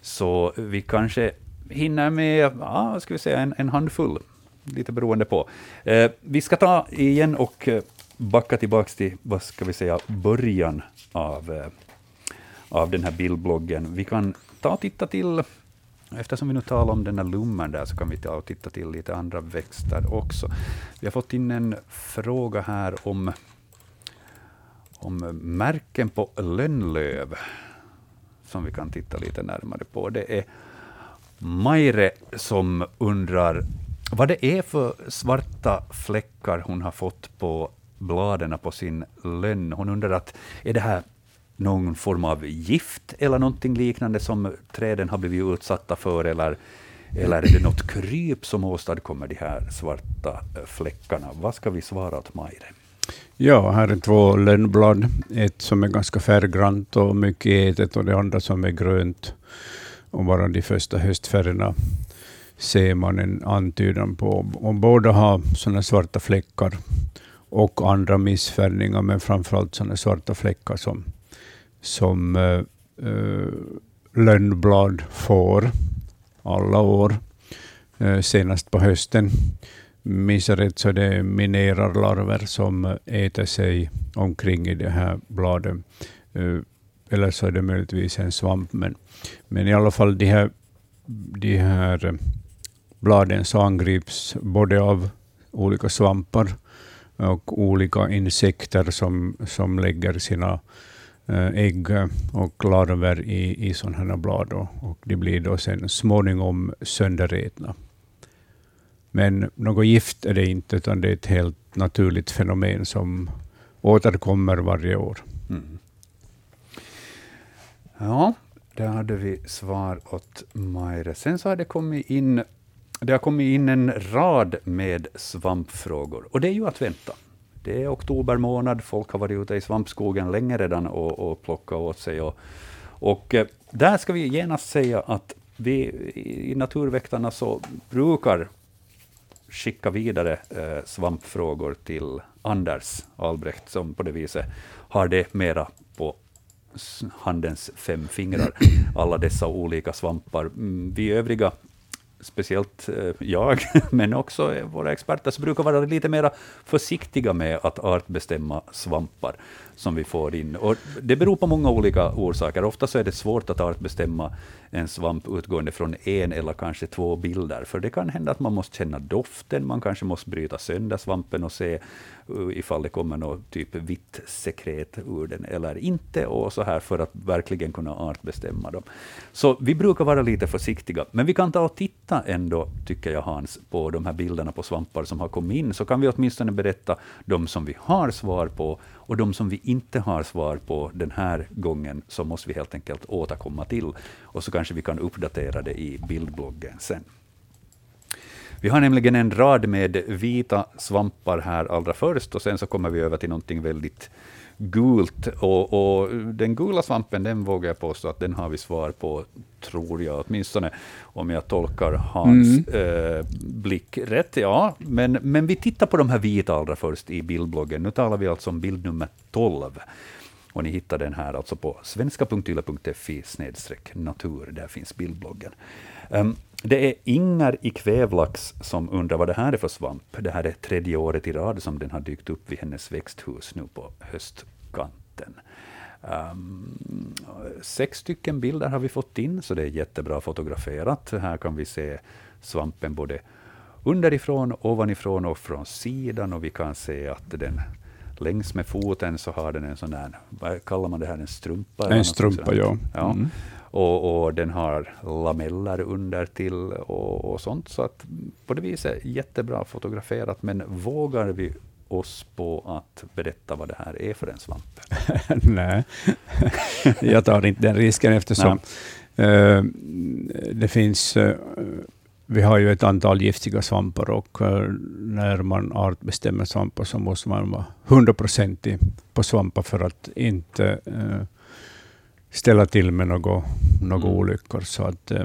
S1: Så vi kanske hinner med, ja, ska vi säga, en, en handfull, lite beroende på. Eh, vi ska ta igen och eh, backa tillbaka till, vad ska vi säga, början av, eh, av den här bildbloggen. Vi kan ta och titta till, eftersom vi nu talar om den här lummen där, så kan vi ta och titta till lite andra växter också. Vi har fått in en fråga här om om märken på lönnlöv, som vi kan titta lite närmare på. Det är Maire som undrar vad det är för svarta fläckar hon har fått på bladen på sin lönn. Hon undrar att är det här någon form av gift eller någonting liknande som träden har blivit utsatta för, eller, eller är det något kryp som åstadkommer de här svarta fläckarna? Vad ska vi svara åt Majre?
S2: Ja, här är två lönnblad. Ett som är ganska färggrant och mycket ätet och det andra som är grönt. Och bara de första höstfärgerna ser man en antydan på. Och båda har sådana svarta fläckar och andra missfärgningar, men framförallt sådana svarta fläckar som, som uh, lönnblad får alla år, uh, senast på hösten. Minns jag rätt så är det minerarlarver som äter sig omkring i det här bladet. Eller så är det möjligtvis en svamp, men, men i alla fall de här, de här bladen så angrips både av olika svampar och olika insekter som, som lägger sina ägg och larver i, i sådana här blad. Och, och de blir då sen småningom sönderätna. Men något gift är det inte, utan det är ett helt naturligt fenomen som återkommer varje år. Mm.
S1: Ja, där hade vi svar åt Maire. Sen så har det kommit in det har kommit in en rad med svampfrågor, och det är ju att vänta. Det är oktober månad, folk har varit ute i svampskogen länge redan och, och plockat åt sig. Och, och eh, där ska vi genast säga att vi i Naturväktarna så brukar skicka vidare eh, svampfrågor till Anders Albrecht, som på det viset har det mera på handens fem fingrar, alla dessa olika svampar. Mm, vi övriga speciellt eh, jag, men också våra experter, så brukar vara lite mer försiktiga med att artbestämma svampar som vi får in. Och det beror på många olika orsaker. Ofta så är det svårt att artbestämma en svamp utgående från en eller kanske två bilder, för det kan hända att man måste känna doften, man kanske måste bryta sönder svampen och se eh, ifall det kommer något typ vitt sekret ur den eller inte, och så här för att verkligen kunna artbestämma dem. Så vi brukar vara lite försiktiga, men vi kan ta och titta ändå, tycker jag Hans, på de här bilderna på svampar som har kommit in, så kan vi åtminstone berätta de som vi har svar på, och de som vi inte har svar på den här gången, så måste vi helt enkelt återkomma till. Och så kanske vi kan uppdatera det i bildbloggen sen. Vi har nämligen en rad med vita svampar här allra först, och sen så kommer vi över till någonting väldigt gult. Och, och, den gula svampen, den vågar jag påstå att den har vi svar på, tror jag, åtminstone om jag tolkar Hans mm. eh, blick rätt. Ja, men, men vi tittar på de här vita allra först i bildbloggen. Nu talar vi alltså om bild nummer 12. Och ni hittar den här alltså på svenska.yle.fi natur. Där finns bildbloggen. Um, det är Ingar i Kvävlax som undrar vad det här är för svamp. Det här är tredje året i rad som den har dykt upp vid hennes växthus nu på höstkanten. Um, sex stycken bilder har vi fått in, så det är jättebra fotograferat. Här kan vi se svampen både underifrån, ovanifrån och från sidan. Och vi kan se att den längs med foten så har den en sån där, vad kallar man det här, en strumpa?
S2: En strumpa, ja.
S1: ja. Mm. Och, och, den har lameller under till och, och, sånt. Så att på det viset jättebra fotograferat. Men vågar vi oss på att berätta vad det här är för en svamp?
S2: Nej, jag tar inte den risken eftersom uh, det finns uh, vi har ju ett antal giftiga svampar och uh, när man artbestämmer svampar så måste man vara hundraprocentig på svampar för att inte ställa till med några, några mm. olyckor. Så att, uh,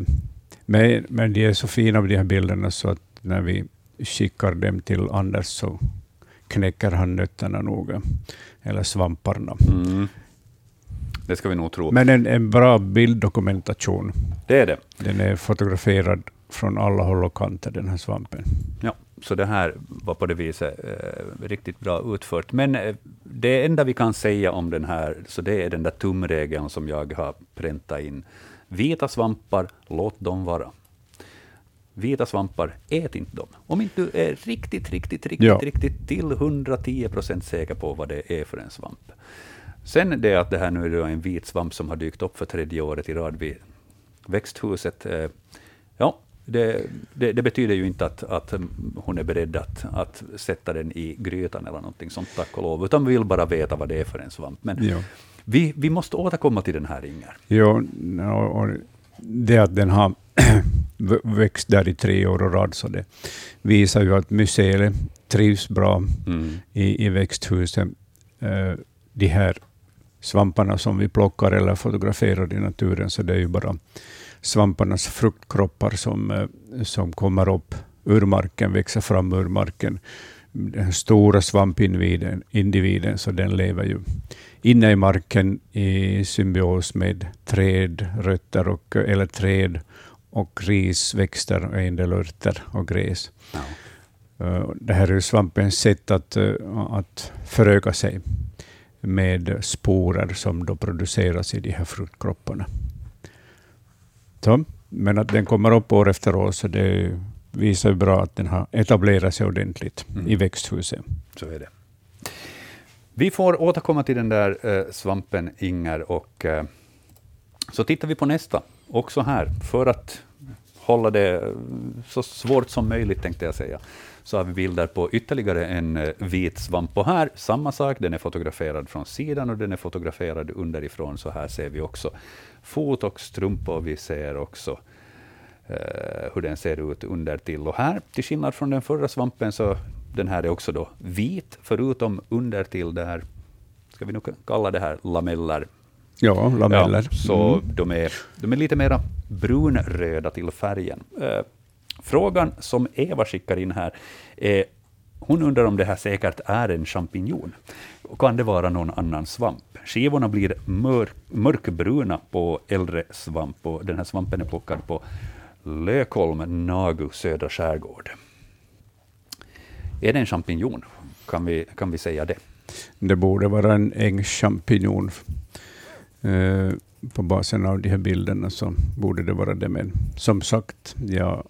S2: men, men de är så fina de här bilderna så att när vi skickar dem till Anders så knäcker han nötterna noga, eller svamparna. Mm.
S1: Det ska vi nog tro.
S2: Men en, en bra bilddokumentation.
S1: Det är det.
S2: Den är fotograferad från alla håll och kanter, den här svampen.
S1: Ja, så det här var på det viset eh, riktigt bra utfört. Men eh, det enda vi kan säga om den här, så det är den där tumregeln som jag har präntat in. Vita svampar, låt dem vara. Vita svampar, ät inte dem. Om inte du är riktigt, riktigt, riktigt, ja. riktigt till 110 procent säker på vad det är för en svamp. Sen det att det här nu är en vit svamp som har dykt upp för tredje året i rad vid växthuset. Eh, ja, det, det, det, betyder ju inte att, att hon är beredd att, att sätta den i grytan eller någonting sånt, tack och lov, utan vi vill bara veta vad det är för en svamp. Men ja. vi, vi måste återkomma till den här, Inger.
S2: Jo, och det att den har växt där i tre år och rad, så det visar ju att mycele trivs bra mm. i, i växthuset. Uh, de här svamparna som vi plockar eller fotograferar i naturen, så det är ju bara svamparnas fruktkroppar som, uh, som kommer upp ur marken, växer fram ur marken. Den stora svampindividen, individen, så den lever ju inne i marken i symbios med träd, rötter och, eller träd och risväxter och en del örter och gräs. Ja. Eh, det här är svampens sätt att, eh, att föröka sig med sporer som då produceras i de här fruktkropparna. Så, men att den kommer upp år efter år, så det visar bra att den har etablerat sig ordentligt mm. i växthuset.
S1: Så är det. Vi får återkomma till den där eh, svampen, Inger, och eh, så tittar vi på nästa, också här, för att hålla det så svårt som möjligt, tänkte jag säga, så har vi bilder på ytterligare en eh, vit svamp. Och här, samma sak, den är fotograferad från sidan och den är fotograferad underifrån, så här ser vi också fot och strumpor. Vi ser också eh, hur den ser ut under till. Och här, till skillnad från den förra svampen, så den här är också då vit, förutom under till där, ska vi nog kalla det här lameller.
S2: Ja, lameller. Ja,
S1: så mm. de, är, de är lite mera brunröda till färgen. Frågan som Eva skickar in här är, hon undrar om det här säkert är en champinjon. Kan det vara någon annan svamp? Skivorna blir mörk, mörkbruna på äldre svamp, och den här svampen är plockad på Lökholm, Nagu, södra skärgård. Är det en champinjon? Kan vi, kan vi säga det?
S2: Det borde vara en ängschampinjon. Eh, på basen av de här bilderna så borde det vara det. Men som sagt, jag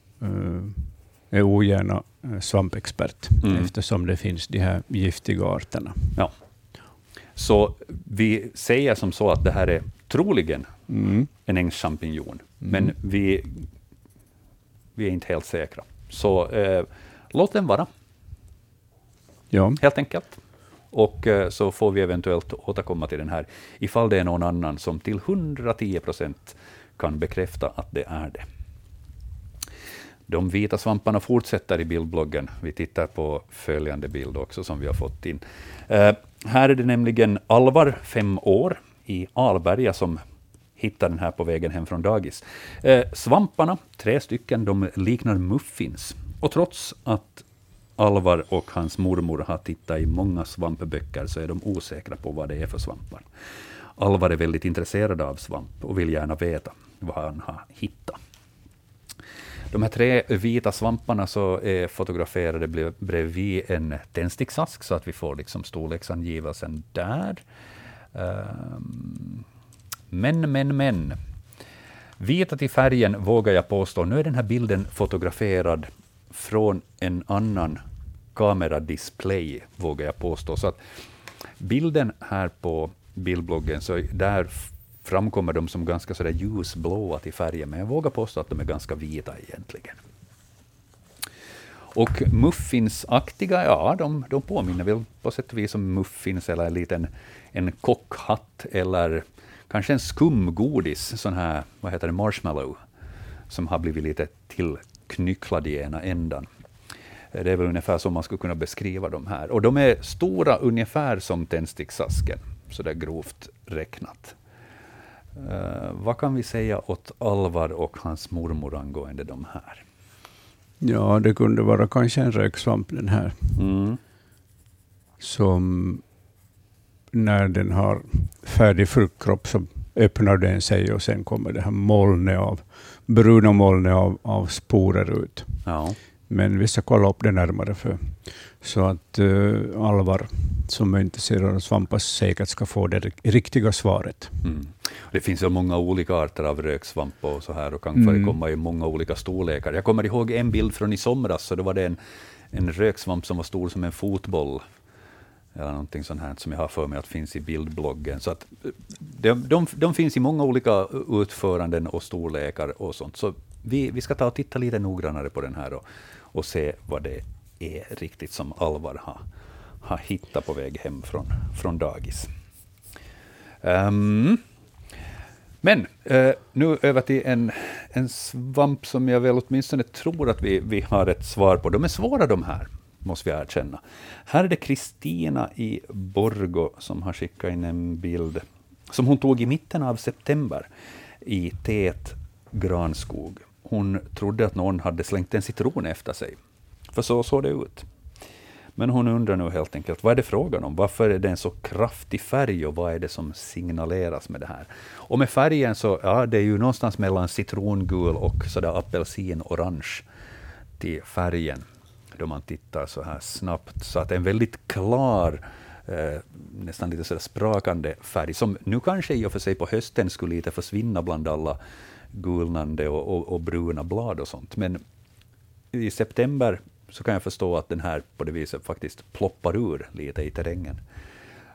S2: är ogärna eh, svampexpert mm. eftersom det finns de här giftiga arterna.
S1: Ja. Så vi säger som så att det här är troligen mm. en ängschampinjon, mm. men vi, vi är inte helt säkra. Så eh, låt den vara. Ja. Helt enkelt. Och eh, så får vi eventuellt återkomma till den här, ifall det är någon annan som till 110 procent kan bekräfta att det är det. De vita svamparna fortsätter i bildbloggen. Vi tittar på följande bild också som vi har fått in. Eh, här är det nämligen Alvar, fem år, i Alberga som hittar den här på vägen hem från dagis. Eh, svamparna, tre stycken, de liknar muffins. Och trots att Alvar och hans mormor har tittat i många svampböcker, så är de osäkra på vad det är för svampar. Alvar är väldigt intresserad av svamp och vill gärna veta vad han har hittat. De här tre vita svamparna så är fotograferade bredvid en tändsticksask, så att vi får liksom storleksangivelsen där. Ehm, men, men, men. Vita till färgen vågar jag påstå. Nu är den här bilden fotograferad från en annan kameradisplay, vågar jag påstå. Så att bilden här på bildbloggen, så där framkommer de som ganska sådär ljusblåa till färgen, men jag vågar påstå att de är ganska vita egentligen. Och muffinsaktiga, ja, de, de påminner väl på sätt och vis om muffins, eller en liten en kockhatt, eller kanske en skumgodis, sån här, vad heter det, marshmallow, som har blivit lite tillknycklad i ena ändan. Det är väl ungefär så man skulle kunna beskriva de här. Och de är stora ungefär som tändsticksasken, så där grovt räknat. Uh, vad kan vi säga åt Alvar och hans mormor angående de här?
S2: Ja, det kunde vara kanske en röksvamp den här. Mm. Som när den har färdig fruktkropp så öppnar den sig och sen kommer det här molnet av, bruna molnet av, av sporer ut. Ja. Men vi ska kolla upp det närmare för, så att uh, Alvar, som är intresserad av svampar, säkert ska få det riktiga svaret. Mm.
S1: Det finns ju många olika arter av röksvamp och så här och kan mm. förekomma i många olika storlekar. Jag kommer ihåg en bild från i somras, så då var det en, en röksvamp som var stor som en fotboll. eller någonting sånt här som jag har för mig att finns i bildbloggen. Så att de, de, de finns i många olika utföranden och storlekar och sånt. Så vi, vi ska ta och titta lite noggrannare på den här och, och se vad det är riktigt som Alvar har, har hittat på väg hem från, från dagis. Um, men uh, nu över till en, en svamp som jag väl åtminstone tror att vi, vi har ett svar på. De är svåra de här, måste vi erkänna. Här är det Kristina i Borgo som har skickat in en bild som hon tog i mitten av september i tät granskog. Hon trodde att någon hade slängt en citron efter sig, för så såg det ut. Men hon undrar nu helt enkelt, vad är det frågan om? Varför är det en så kraftig färg och vad är det som signaleras med det här? Och med färgen så, ja, det är ju någonstans mellan citrongul och sådär apelsinorange till färgen, då man tittar så här snabbt. Så att en väldigt klar, eh, nästan lite sådär sprakande färg, som nu kanske i och för sig på hösten skulle lite försvinna bland alla gulnande och, och, och bruna blad och sånt. Men i september så kan jag förstå att den här på det viset faktiskt ploppar ur lite i terrängen.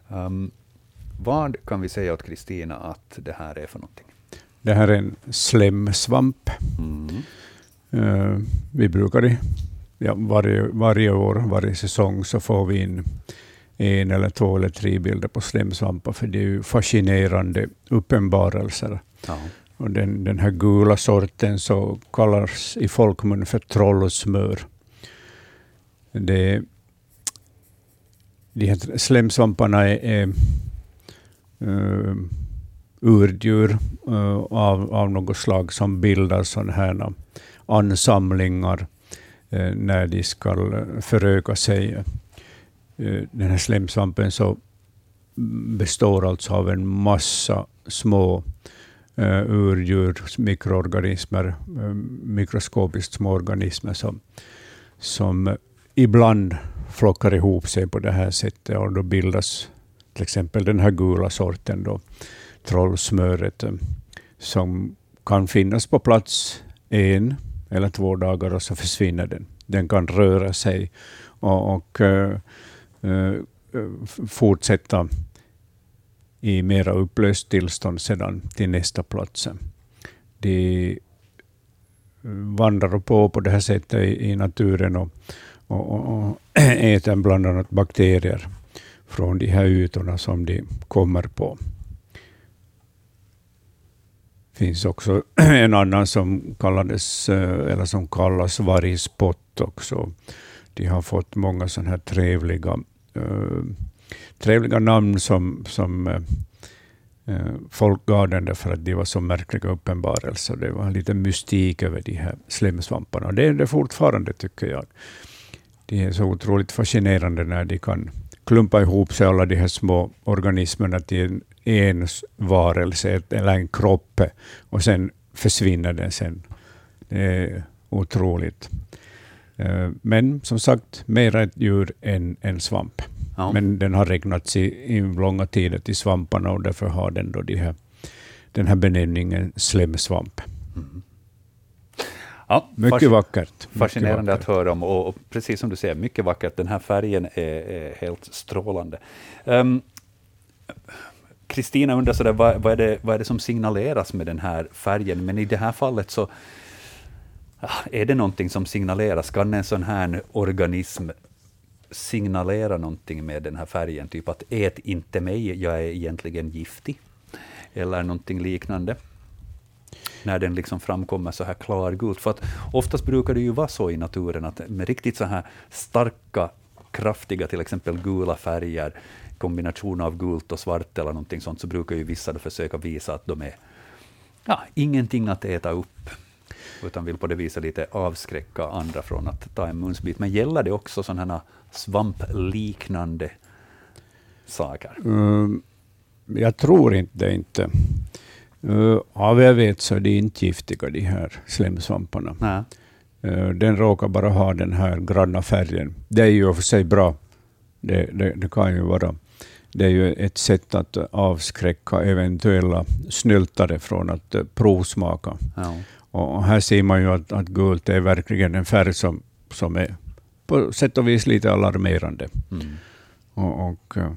S1: Um, vad kan vi säga åt Kristina att det här är för någonting?
S2: Det här är en slemsvamp. Mm. Uh, vi brukar ja, varje, varje år, varje säsong, så får vi in en eller två eller tre bilder på slemsvampar, för det är ju fascinerande uppenbarelser. Ja. Och den, den här gula sorten så kallas i folkmun för trollsmör. Det, de här slemsvamparna är, är eh, uh, urdjur uh, eh, av, av något slag som bildar sådana här ansamlingar uh, när de ska föröka sig. Den här slemsvampen så består alltså av en massa små uh, urdjur, mikroorganismer, uh, mikroskopiskt små organismer som, som ibland flockar ihop sig på det här sättet och då bildas till exempel den här gula sorten, då, trollsmöret, eh, som kan finnas på plats en eller två dagar och så försvinner den. Den kan röra sig och, och uh, uh, fortsätta i mera upplöst tillstånd sedan till nästa plats. De vandrar på på det här sättet i, i naturen och, och, och, och äter bland annat bakterier från de här ytorna som de kommer på. Det finns också en annan som, kallades, eh, eller som kallas vargspott också. De har fått många sådana här trevliga äh, trevliga namn som, som äh, folk gav den därför att de var så märkliga uppenbarelser. Det var lite mystik över de här slemsvamparna. Det är det fortfarande, tycker jag. De är så otroligt fascinerande när de kan klumpa ihop sig, alla de här små organismerna, till en, en varelse eller en kropp, och sen försvinner den sen. Det är otroligt. Eh, men som sagt, mera ett djur än en svamp. Ja. Men den har räknats i, i långa tider till svamparna och därför har den då de här, den här benämningen slemsvamp. Mm. Ja, mycket vackert.
S1: Fascinerande mycket vackert. att höra om och, och, precis som du säger, mycket vackert. Den här färgen är, är helt strålande. Ehm, Kristina um, undrar sådär, vad, vad, är det, vad är det som signaleras med den här färgen? Men i det här fallet så är det någonting som signaleras? Kan en sån här organism signalera någonting med den här färgen, typ att ät inte mig, jag är egentligen giftig, eller någonting liknande när den liksom framkommer så här klargult. För att oftast brukar det ju vara så i naturen att med riktigt så här starka, kraftiga, till exempel gula färger, kombination av gult och svart eller någonting sånt, så brukar ju vissa då försöka visa att de är ja, ingenting att äta upp utan vill på det viset lite avskräcka andra från att ta en munsbit. Men gäller det också sådana svampliknande saker?
S2: Mm, jag tror inte det. Inte. Uh, av jag vet så är de inte giftiga, de här slemsvamparna. Nej. Uh, den råkar bara ha den här granna färgen. Det är ju för sig bra. Det, det, det, kan ju vara. Det är ju ett sätt att avskräcka eventuella snyltare från att uh, provsmaka. Ja. Och här ser man ju att, att gult är verkligen en färg som, som är på sätt och vis lite alarmerande. Mm. Och, och, eh,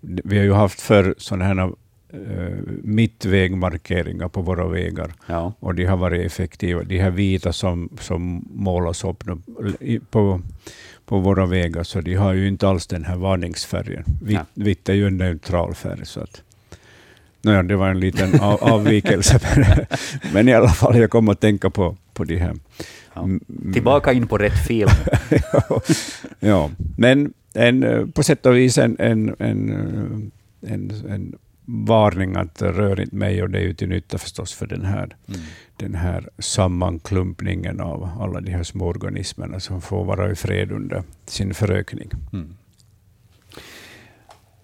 S2: vi har ju haft för sådana här mittvägmarkeringar på våra vägar,
S1: Ja.
S2: och de har varit effektiva. De här vita som, som målas upp på, på våra vägar, så de har ju inte alls den här varningsfärgen. Vitt,
S1: Nej.
S2: vitt är ju en neutral färg. Så att, Nåja, det var en liten av, avvikelse, men, i alla fall, jag kom att tänka på, på de här.
S1: Ja. Tillbaka in på rätt film.
S2: ja, ja, men en, eh, på sätt och vis en, en, en, eh, en, en varning att rör inte mig, och det är ju till nytta förstås för den här,
S1: Mm.
S2: den här sammanklumpningen av alla de här små organismerna som får vara i fred under sin förökning.
S1: Mm.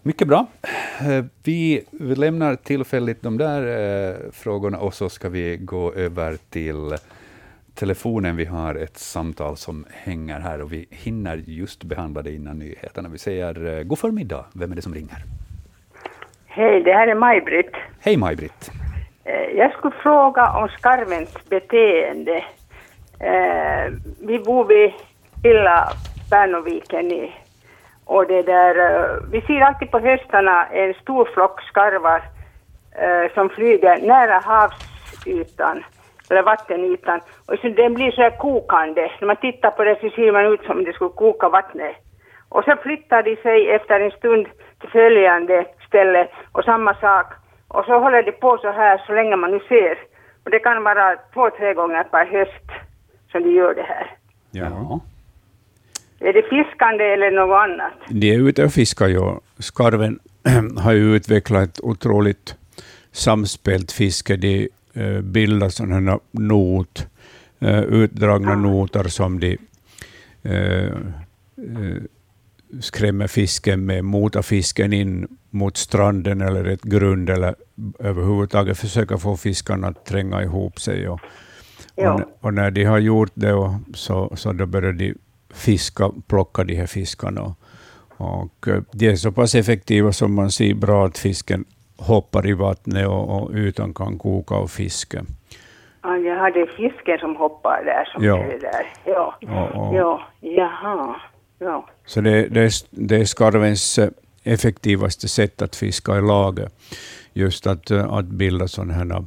S1: Mycket bra. Eh, Vi lämnar tillfälligt de där eh, frågorna och så ska vi gå över till telefonen. Vi har ett samtal som hänger här och vi hinner just behandla det innan nyheterna. Vi säger eh, god förmiddag. Vem är det som ringer?
S5: Hej, det här är Maj-Britt.
S1: Hej Maj-Britt.
S5: Eh, Jag skulle fråga om skarvens beteende. Eh, Vi bor vid Lilla Pärnoviken i, och det där, eh, vi ser alltid på höstarna en stor flock skarvar som flyger nära havsytan, eller vattenytan. Och så den blir så här kokande. När man tittar på det så ser man ut som det skulle koka vattnet. Och så flyttar de sig efter en stund till följande ställe och samma sak. Och så håller de på så här så länge man nu ser. Och det kan vara två, tre gånger per höst som de gör det här.
S1: Ja.
S5: Är det fiskande eller något annat?
S2: De är ute och fiskar ju. Skarven har ju utvecklat ett otroligt samspelt fiske. De eh, bildar sådana här not, eh, utdragna noter som de eh, skrämmer fisken med, motar fisken in mot stranden eller ett grund eller överhuvudtaget försöka få fiskarna att tränga ihop sig. Och,
S5: Ja.
S2: och, och när de har gjort det och så, så då börjar de fiska, plocka de här fiskarna. Och, och eh, de är så pass effektiva som man ser bra att fisken hoppar i vattnet och, och ytan kan koka av fiske.
S5: Ja, jag hade fisken som hoppar där som
S2: Ja.
S5: är det där. Ja.
S2: Ja, ja.
S5: Ja, jaha. Ja.
S2: Så det, det, är, det är skarvens eh, effektivaste sätt att fiska i lager, Just att, eh, att bilda sådana här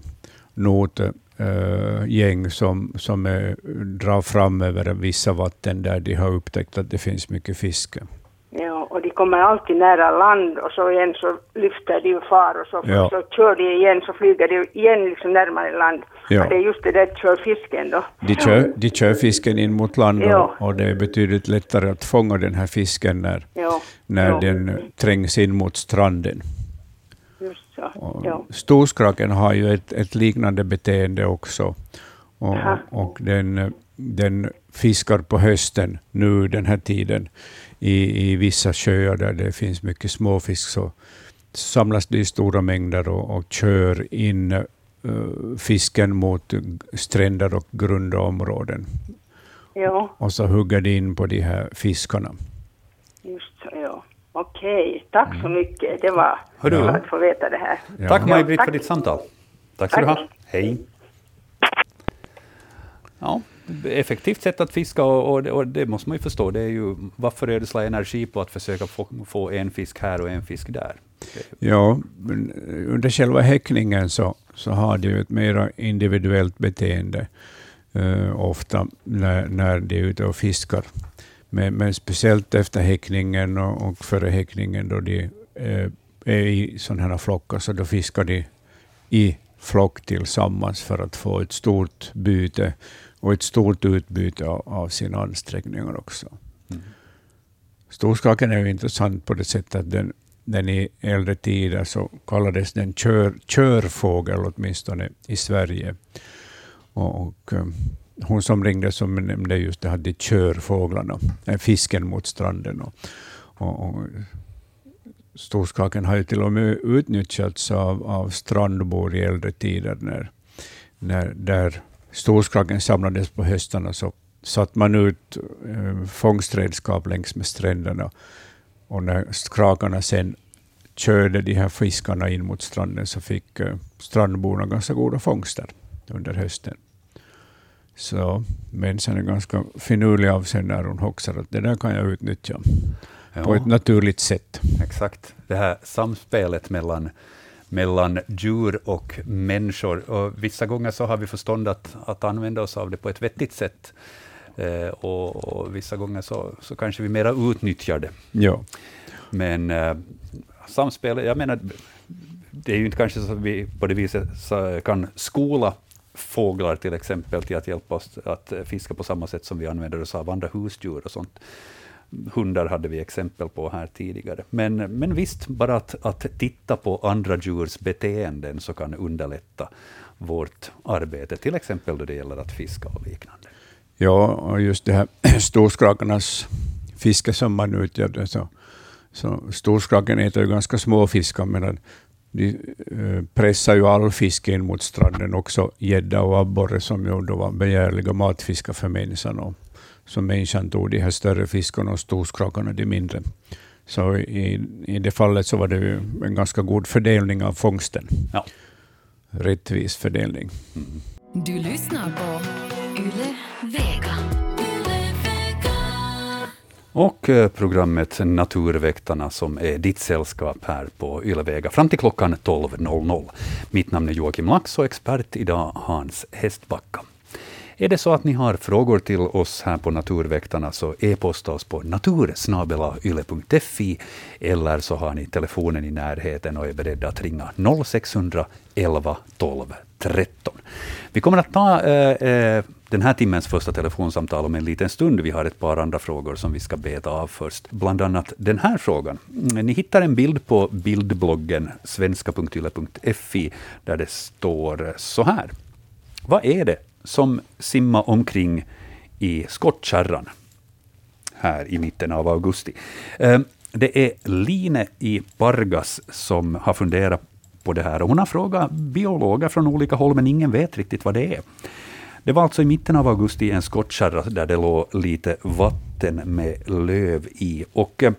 S2: notgäng eh, som, som är, drar fram över vissa vatten där de har upptäckt att det finns mycket fiske.
S5: Ja, och de kommer alltid nära land och så igen så lyfter de far och så,
S2: Ja.
S5: så kör de igen så flyger de igen liksom närmare land.
S2: Ja.
S5: Och det är just det där kör fisken då.
S2: De kör, de kör fisken in mot land
S5: Ja.
S2: och, och det är betydligt lättare att fånga den här fisken när,
S5: Ja,
S2: när den trängs in mot stranden.
S5: just så.
S2: Och. Storskraken har ju ett, ett liknande beteende också. Och, och den, den fiskar på hösten nu den här tiden i, i vissa sjöar där det finns mycket småfisk så samlas de i stora mängder och, och kör in eh, fisken mot stränder och grunda områden.
S5: ja,
S2: Och så hugger de in på de här fiskarna.
S5: just så. Ja. Okej, tack så mycket. Det var
S1: Hördu.
S5: bra att få veta det här.
S2: Ja.
S1: Tack Maj-Britt för ditt samtal. Tack ska du
S5: Tack.
S1: ha. Hej. Ja, effektivt sätt att fiska och, och, det, och det måste man ju förstå. Det är ju, varför ödsla energi på att försöka få, få en fisk här och en fisk där?
S2: Ja, eh, under själva häckningen så, så har de ju ett mer individuellt beteende eh, ofta när, när de är ute och fiskar. Men, men speciellt efter häckningen och, och före häckningen då de eh, är i sådana här flockar, så då fiskar de i flock tillsammans för att få ett stort byte och ett stort utbyte av, sina ansträngningar också. Storskaken är ju intressant på det sättet att den, den i äldre tider så kallades den kör, körfågel åtminstone i Sverige. Och, och eh, hon som ringde som nämnde just det hade körfåglarna, äh, fisken mot stranden. Och, och, och Storskaken har ju till och med utnyttjats av, av strandbor i äldre tider. När, när, där storskaken samlades på höstarna så satte man ut eh, fångstredskap längs med stränderna. Och när skrakarna sen körde de här fiskarna in mot stranden så fick eh, strandborna ganska goda fångster under hösten. Så människan är ganska finurlig av sig när hon hoxar att det där kan jag utnyttja. på ett naturligt sätt.
S1: Exakt. Det här samspelet mellan, mellan djur och människor. Och vissa gånger så har vi förstånd att, att använda oss av det på ett vettigt sätt. Eh, och, och, vissa gånger så, så kanske vi mera utnyttjar det.
S2: Ja.
S1: Men eh, samspel, jag menar, det är ju inte kanske så att vi på det viset kan skola fåglar till exempel till att hjälpa oss att fiska på samma sätt som vi använder oss av andra husdjur och sånt. Hundar hade vi exempel på här tidigare. Men, men visst, bara att, att titta på andra djurs beteenden så kan underlätta vårt arbete, till exempel då det gäller att fiska och liknande.
S2: Ja, och just det här storskrakarnas fiske som man utgör, så, så storskraken äter ju ganska små fiskar, medan de eh, pressar ju all fisk in mot stranden, också gädda och abborre som ju då var begärliga matfiskar för människan. Så människan tog de här större fiskarna och storskrakarna de mindre. Så i, i det fallet så var det ju en ganska god fördelning av fångsten.
S1: Ja.
S2: Rättvis fördelning. Mm.
S6: Du lyssnar på Yle Vega.
S1: Och eh, programmet Naturväktarna som är ditt sällskap här på Ylevega fram till klockan 12.00. Mitt namn är Joakim Lax och expert idag Hans Hästbacka. Är det så att ni har frågor till oss här på Naturväktarna så e-posta oss på natursnabelayle.fi eller så har ni telefonen i närheten och är beredda att ringa 0611 12 13. Vi kommer att ta eh, eh, den här timmens första telefonsamtal om en liten stund. Vi har ett par andra frågor som vi ska beta av först. Bland annat den här frågan. Mm, ni hittar en bild på bildbloggen svenska.yle.fi där det står så här. Vad är det som simmar omkring i skottkärran här i mitten av augusti? Eh, det är Line i Pargas som har funderat på det här. Hon har frågat biologer från olika håll, men ingen vet riktigt vad det är. Det var alltså i mitten av augusti en skottkärra där det låg lite vatten med löv i. Och eh,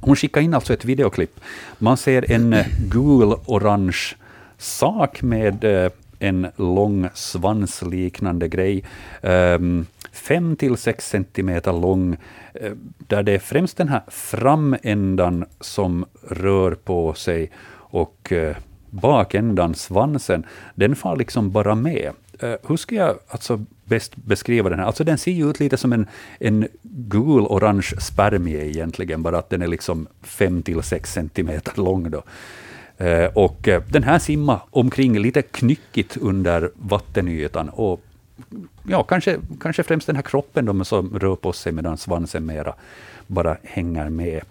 S1: hon skickade in alltså ett videoklipp. Man ser en eh, gul-orange sak med eh, en lång svansliknande grej. Um, fem till sex centimeter lång, eh, där det är främst den här framändan som rör på sig och eh, bakändan, svansen, den far liksom bara med. Eh, hur ska jag alltså bäst beskriva den här? Alltså den ser ju ut lite som en, en gul-orange spermie egentligen, bara att den är liksom 5-6 centimeter lång. Då. Uh, och uh, den här simmar omkring lite knyckigt under vattenytan. Och ja, kanske, kanske främst den här kroppen då, som rör på sig medan svansen mera bara hänger med.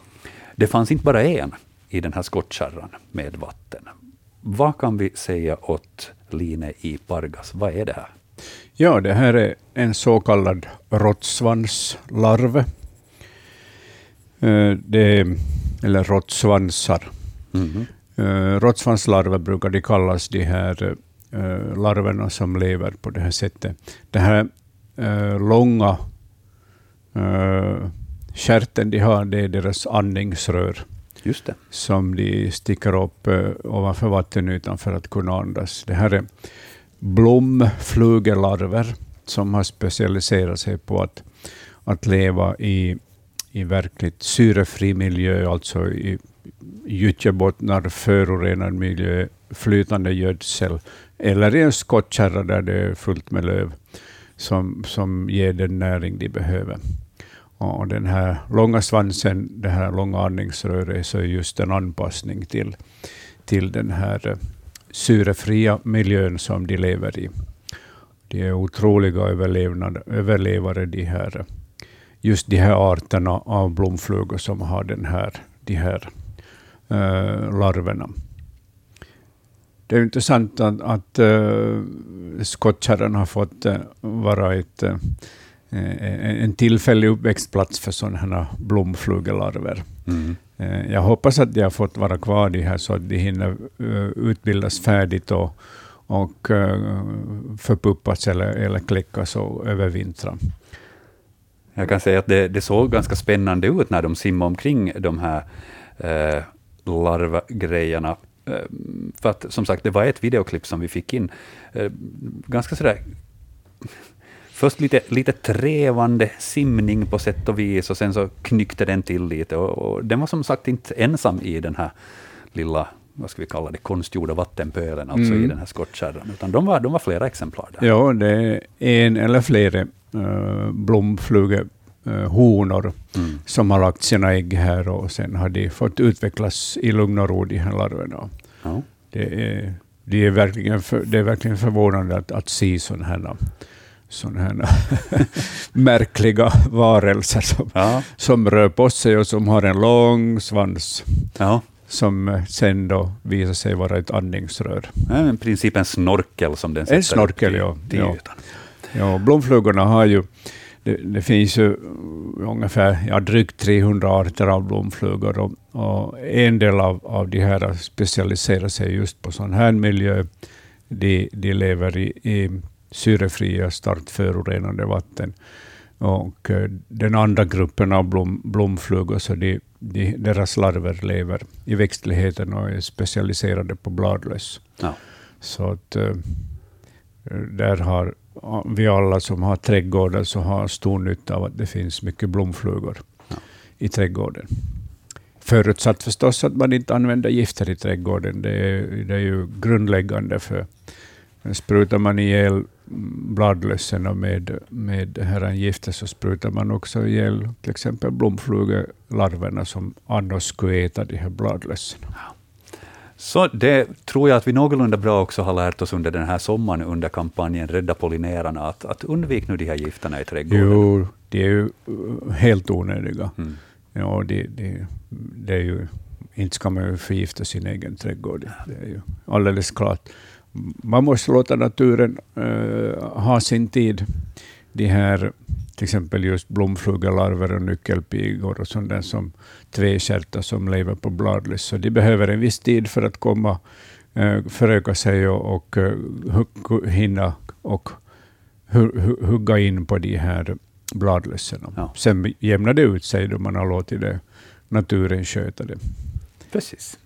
S1: Det fanns inte bara en i den här skottkärran med vatten. Vad kan vi säga åt Line i Pargas? Vad är det här?
S2: Ja, det här är en så kallad råttsvanslarv. Eh, eller råttsvansar. Mm -hmm. Råttsvanslarver brukar de kallas, de här eh, larverna som lever på det här sättet. Den här långa kärten de har, det är deras andningsrör.
S1: Just det.
S2: som de sticker upp ovanför vattenytan för att kunna andas. Det här är blomflugelarver som har specialiserat sig på att, att leva i, i verkligt syrefri miljö, alltså i gyttjebottnar, förorenad miljö, flytande gödsel, eller i en skottkärra där det är fullt med löv som, som ger den näring de behöver. Och den här långa svansen, det här långa andningsröret, så är just en anpassning till, till den här eh, syrefria miljön som de lever i. De är otroliga överlevare, de här, just de här arterna av blomflugor som har den här, de här larverna. Det är intressant att, att äh, skottkärran har fått äh, vara ett Eh, en tillfällig uppväxtplats för sådana här blomflugelarver. Mm. Jag hoppas att de har fått vara kvar de här så att de hinner utbildas färdigt och, och förpuppas eller, eller kläckas och övervintra.
S1: Jag kan säga att det, det, såg ganska spännande ut när de simmade omkring de här eh, larvgrejerna. Eh, för att som sagt, det var ett videoklipp som vi fick in. Eh, ganska sådär först lite, lite trevande simning på sätt och vis, och sen så knyckte den till lite. Och, och den var som sagt inte ensam i den här lilla vad ska vi kalla det, konstgjorda vattenpölen, alltså
S2: Mm.
S1: i den här skottkärran, utan de var, de var flera exemplar där.
S2: Ja, det är en eller flera uh, blomflugehonor
S1: Mm.
S2: som har lagt sina ägg här och sen har de fått utvecklas i lugn och ro, de här larverna.
S1: Ja.
S2: Det är, det är, verkligen, för, det är verkligen förvånande att, att se sådana här, såna här märkliga varelser som,
S1: Ja.
S2: som rör på sig och som har en lång svans
S1: Ja.
S2: som eh, sen då visar sig vara ett andningsrör.
S1: Ja, i princip en snorkel som den sätter
S2: snorkel,
S1: upp till,
S2: ja. Ja. Ja, blomflugorna har ju, det, det finns ju ungefär ja, drygt 300 arter av blomflugor och, och en del av, av de här specialiserar sig just på sån här miljö. De, de lever i, i syrefria, starkt förorenade vatten. Och eh, den andra gruppen av blom, blomflugor, så de, de, deras larver lever i växtligheten och är specialiserade på bladlöss.
S1: Ja.
S2: Så att eh, där har vi alla som har trädgårdar så har stor nytta av att det finns mycket blomflugor
S1: Ja.
S2: i trädgården. Förutsatt förstås att man inte använder gifter i trädgården. Det är, det är ju grundläggande. för Sprutar man ihjäl bladlössen och med, med det här gifter så sprutar man också ihjäl till exempel blomflugelarverna som annars skulle äta de här bladlössen.
S1: Så det tror jag att vi någorlunda bra också har lärt oss under den här sommaren under kampanjen Rädda pollinerarna, att, att undvika nu de här gifterna i trädgården.
S2: Jo, de är ju uh, helt onödiga.
S1: Mm.
S2: Ja, det, det, det är ju, inte ska man ju förgifta sin egen trädgård. Det är ju alldeles klart. Man måste låta naturen eh, ha sin tid. De här, till exempel just blomflugelarver och nyckelpigor och sånt där som tvekärta som lever på bladlöss. Så de behöver en viss tid för att komma, eh, föröka sig och, och eh, hinna och hu- hu- hugga in på de här bladlössen.
S1: Ja.
S2: Sen jämnar det ut sig då man har låtit det, naturen sköta det.
S1: Precis.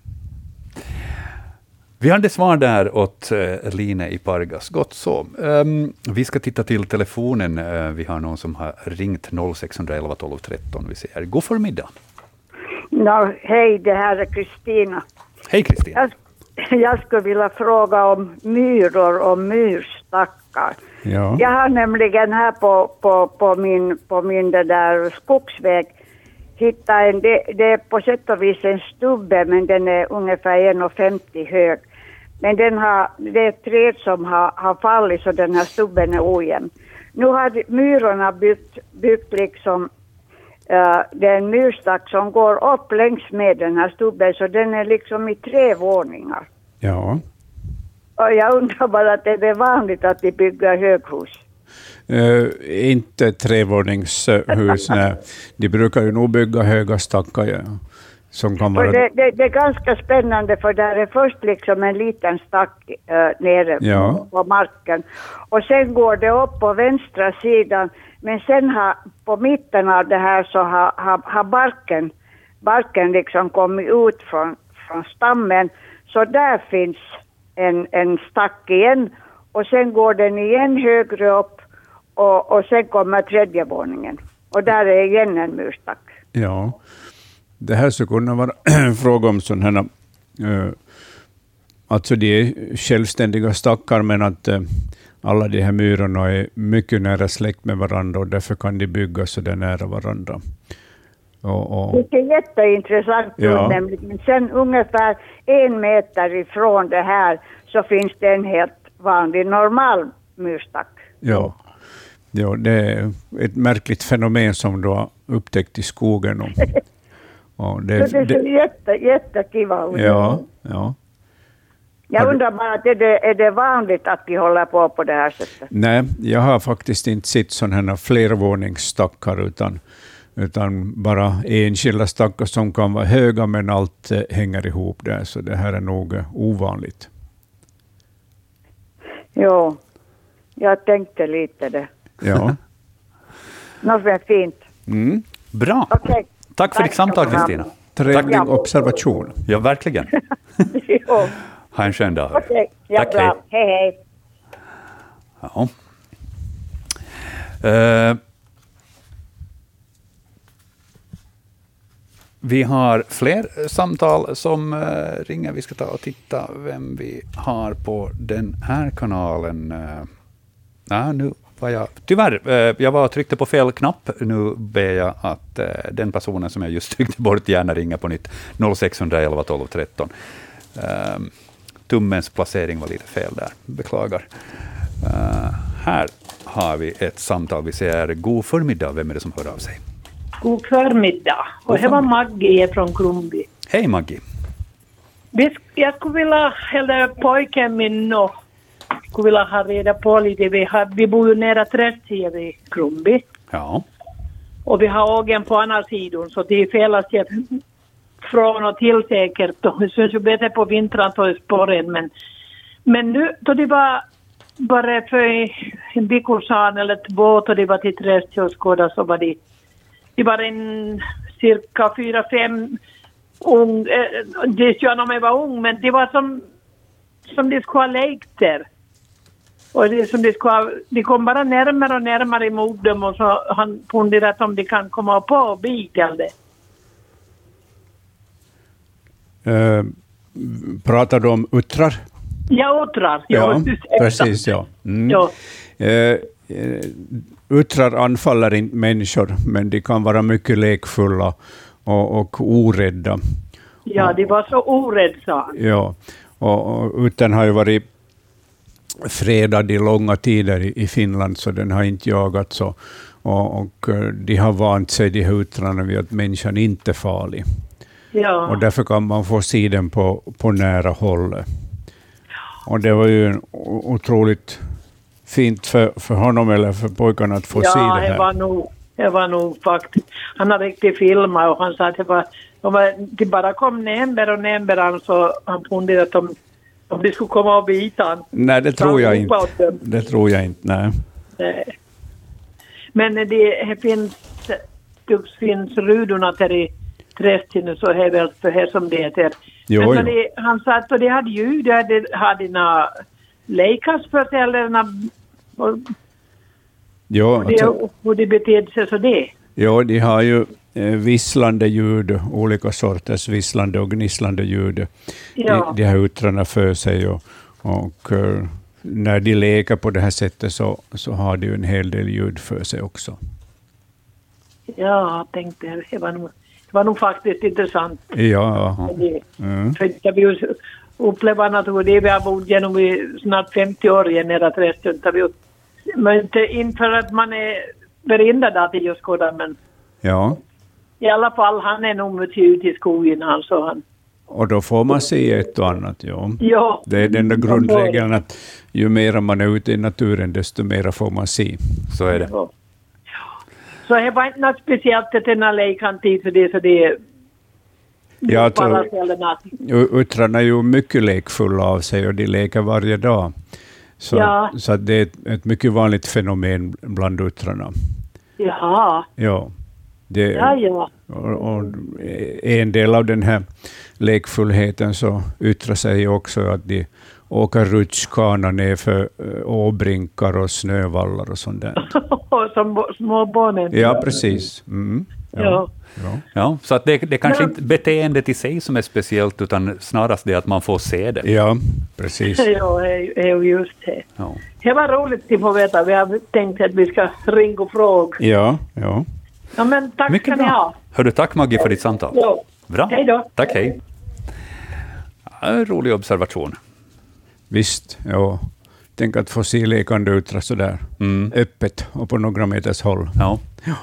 S1: Vi hade svar där åt uh, Line i Pargas. Gott så. Ehm, vi ska titta till telefonen. Eh, vi har någon som har ringt 0611 12 13. Vi ser. God förmiddag.
S7: No, hej, det här är Kristina.
S1: Hej Kristina.
S7: Jag, jag skulle vilja fråga om myror och myrstackar.
S2: Ja.
S7: Jag har nämligen här på, på, på min, på min det där skogsväg hittat en, det, det är på sätt och vis en stubbe men den är ungefär 1,50 hög. Men den har, det är ett träd som har, har fallit så den här stubben är ojämn. Nu har myrorna byggt, byggt liksom Uh, det är en myrstack som går upp längs med den här stubben så den är liksom i tre våningar.
S2: ja.
S7: Och jag undrar bara att är det vanligt att de bygger höghus?
S2: Eh, inte trevåningshus, nej. De brukar ju nog bygga höga stackar ja, som
S7: För
S2: vara...
S7: det, det, det är ganska spännande för där är först liksom en liten stack uh, nere
S2: Ja.
S7: på, på marken och sen går det upp på vänstra sidan men sen har, på mitten av det här så har, har, har barken, barken liksom kommit ut från, från stammen så där finns en, en stack igen och sen går den igen högre upp och, och sen kommer tredje våningen och där är igen en murstack.
S2: Ja. Det här skulle kunna vara en fråga om sådana här... Uh, alltså de är självständiga stackar, men att eh, alla de här myrorna är mycket nära släkt med varandra och därför kan de bygga så där nära varandra. Och, och,
S7: Det är jätteintressant
S2: Ja. ja. Ja, det är ett märkligt fenomen som du har upptäckt i skogen. Och, och det,
S7: Så det ser
S2: det,
S7: jätte, jättekiva ut.
S2: ja, ja.
S7: Jag undrar bara, är det, är det vanligt att de håller på på det här sättet?
S2: Nej, jag har faktiskt inte sett sådana här flervåningsstackar, utan, utan bara enskilda stackar som kan vara höga, men allt eh, hänger ihop där, så det här är nog eh, ovanligt.
S7: Jo, jag tänkte lite det.
S2: Ja.
S7: Något fint.
S2: Mm.
S1: Bra.
S7: Okej.
S1: Tack för ditt samtal Kristina.
S2: Trevlig
S7: Ja.
S2: observation.
S1: Ja, verkligen. Ha en skön dag.
S7: okej. Ja,
S1: Tack,
S7: bra.
S1: hej.
S7: Hej, hej.
S1: Ja. Eh, vi har fler samtal som eh, ringer. Vi ska ta och titta vem vi har på den här kanalen. Uh, nu var jag, tyvärr, eh, jag var tryckte på fel knapp. Nu ber jag att den personen som jag just tryckte bort gärna ringer på nytt. 0611 12 13. tummens placering var lite fel där. Beklagar. här har vi ett samtal. Vi säger god förmiddag. Vem är det som hör av sig?
S8: God förmiddag. Och det var Maggie från Krumby.
S1: Hej Maggie.
S8: Jag skulle vilja, eller pojken min och skulle vilja ha reda på lite. Vi, har, vi bor ju nära Trästhiev i Krumby.
S1: Ja.
S8: Och vi har ågen på andra sidan så det är fel att se från och till säkert. det syns ju bättre på vintern på spåren men, men nu då det var bara för en vecka sedan eller två då det var till Trästhiev och skåda så var det det var en cirka fyra, fem ung, eh, det jag när jag var ung, men det var som, som de skulle ha lekt där. Och det som de, ha, de kom bara närmare och närmare emot dem och så han funderade om de kan komma på det.
S2: Uh, pratar du om uttrar?
S8: Ja, uttrar.
S2: Ja, precis. Ja. Mm. ja. Uh, Uttrar anfaller inte människor, men de kan vara mycket lekfulla och, och orädda.
S8: Ja, de var så orädda.
S2: Ja, och, och uttern har ju varit fredad i långa tider i, i Finland, så den har inte jagats. Och, och eh, de har vant sig, de här uttrarna, vid att människan inte är farlig.
S8: Ja.
S2: Och därför kan man få se den på, på nära håll. Och det var ju en otroligt fint för, för honom eller för pojkarna att få
S8: ja,
S2: se det här?
S8: Ja, det var nog, det var nog faktiskt. Han har riktigt filmat och han sa att det var, de, var, de bara kom närmare och närmare så han funderade om, om de skulle komma och bita honom.
S2: Nej, det tror jag inte. Det tror jag inte, nej.
S8: nej. Men det, det finns, det finns rudorna där i trästen så är väl för här som det heter.
S2: Jo,
S8: Men det, han sa att de hade ljud, de hade, hade några lekas eller och,
S2: jo,
S8: det, alltså, hur de betedde sig så det.
S2: Jo, de har ju visslande ljud, olika sorters visslande och gnisslande ljud. Ja. De, här uttrarna för sig och, och uh, när de leker på det här sättet så, så har de ju en hel del ljud för sig också.
S8: Ja, jag tänkte det var nog, det var nog faktiskt intressant.
S2: Ja.
S8: Mm. För jag vill uppleva natur, det vi har bott genom i snart 50 år i nära trädstund. Men inte, inte för att man är förhindrad att just skåda, men
S2: ja.
S8: I alla fall, han är nog ute i skogen alltså. Han.
S2: Och då får man se ett och annat, ja.
S8: ja.
S2: Det är den där grundregeln att ju mer man är ute i naturen, desto mer får man se. Så är det. Ja.
S8: Så det var inte något speciellt att den här lekan tid för det, så det
S2: jag tror, uttrarna är ju mycket lekfulla av sig och de leker varje dag. Så, ja. så det är ett, ett, mycket vanligt fenomen bland uttrarna.
S8: Jaha.
S2: Ja. Det,
S8: ja, ja.
S2: Och, och, en del av den här lekfullheten så yttrar sig också att de åker rutschkana ner för eh, åbrinkar och snövallar och sånt där.
S8: Som små barnen.
S2: Ja, precis. Mm.
S8: Ja. ja.
S1: Ja. ja. så att det, det är kanske ja. inte beteendet i sig som är speciellt, utan snarast det att man får se det.
S2: Ja, precis.
S8: Ja, det är just det. Ja. Det var roligt att få veta. Vi har tänkt att vi ska ringa och fråga.
S2: Ja, ja.
S8: Ja, men tack
S1: Mycket
S8: ska
S1: bra.
S8: ni ha.
S1: Hördu, tack Maggie för ditt samtal.
S8: Ja.
S1: Bra.
S8: Hej då.
S1: Tack, hej. Ja, rolig observation.
S2: Visst, ja. Tänk att få se lekande uttra sådär mm. öppet och på några meters håll.
S1: Ja. ja.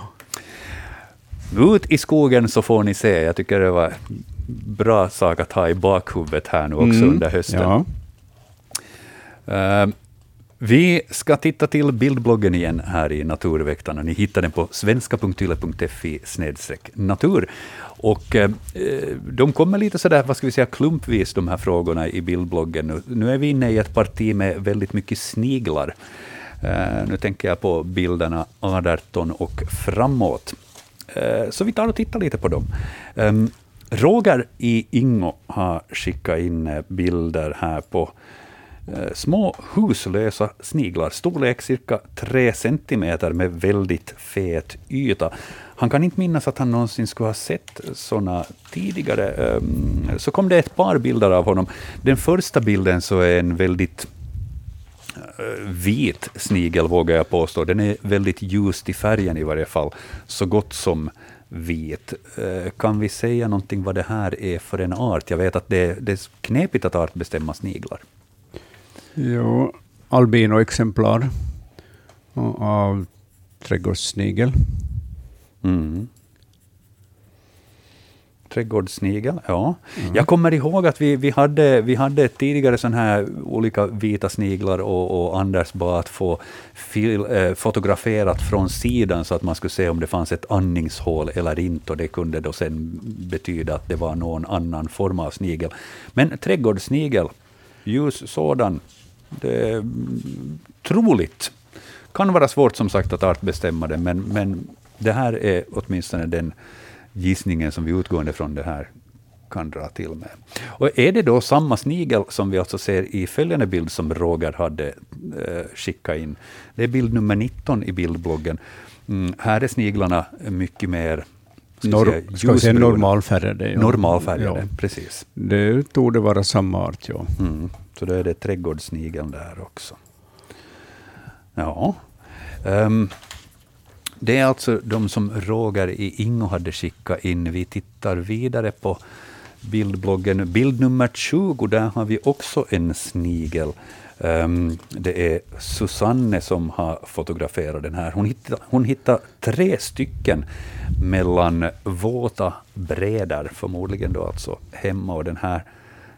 S1: Ut i skogen så får ni se. Jag tycker det var bra sak att ha i bakhuvudet här nu också mm. under hösten.
S2: Ja.
S1: Uh, vi ska titta till bildbloggen igen här i Naturväktarna. Ni hittar den på svenska.yle.fi natur. Och eh, de kommer lite sådär, vad ska vi säga, klumpvis, de här frågorna i bildbloggen. Nu, nu är vi inne i ett parti med väldigt mycket sniglar. Eh, nu tänker jag på bilderna 18 och framåt. Eh, så vi tar och tittar lite på dem. Ehm, Roger i Ingo har skickat in eh, bilder här på Eh, små huslösa sniglar, storlek cirka 3 centimeter med väldigt fet yta. Han kan inte minnas att han någonsin skulle ha sett sådana tidigare. Ehm, så kom det ett par bilder av honom. Den första bilden så är en väldigt eh, vit snigel, vågar jag påstå. Den är väldigt ljust i färgen i varje fall, så gott som vit. Eh, kan vi säga någonting vad det här är för en art? Jag vet att det, det är knepigt att artbestämma sniglar.
S2: Jo, albinoexemplar och av trädgårdssnigel.
S1: Mm. Trädgårdssnigel, ja. Jag kommer ihåg att vi, vi, hade, vi hade tidigare sån här olika vita sniglar och, och Anders bad att få fil, eh, fotograferat från sidan så att man skulle se om det fanns ett andningshål eller inte och det kunde då sen betyda att det var någon annan form av snigel. Men trädgårdssnigel, ljus sådan, det är mm, troligt. Kan vara svårt som sagt att artbestämma det, men, men det här är åtminstone den gissningen som vi utgående från det här kan dra till med. Och är det då samma snigel som vi alltså ser i följande bild som Roger hade eh, skickat in? Det är bild nummer 19 i bildbloggen. Mm, här är sniglarna mycket mer
S2: Nor-
S1: säga,
S2: ska vi säga
S1: ljusbruna.
S2: normalfärgade? ja.
S1: Normalfärgade,
S2: Ja.
S1: precis.
S2: Det torde vara samma art, ja.
S1: Mm. Så då är det trädgårdssnigeln där också. Ja. Um, det är alltså de som Roger i Ingo hade skickat in. Vi tittar vidare på bildbloggen. Bild nummer 20, där har vi också en snigel. Um, det är Susanne som har fotograferat den här. Hon hittade, hon hittade tre stycken mellan våta brädor, förmodligen då alltså hemma. Och den här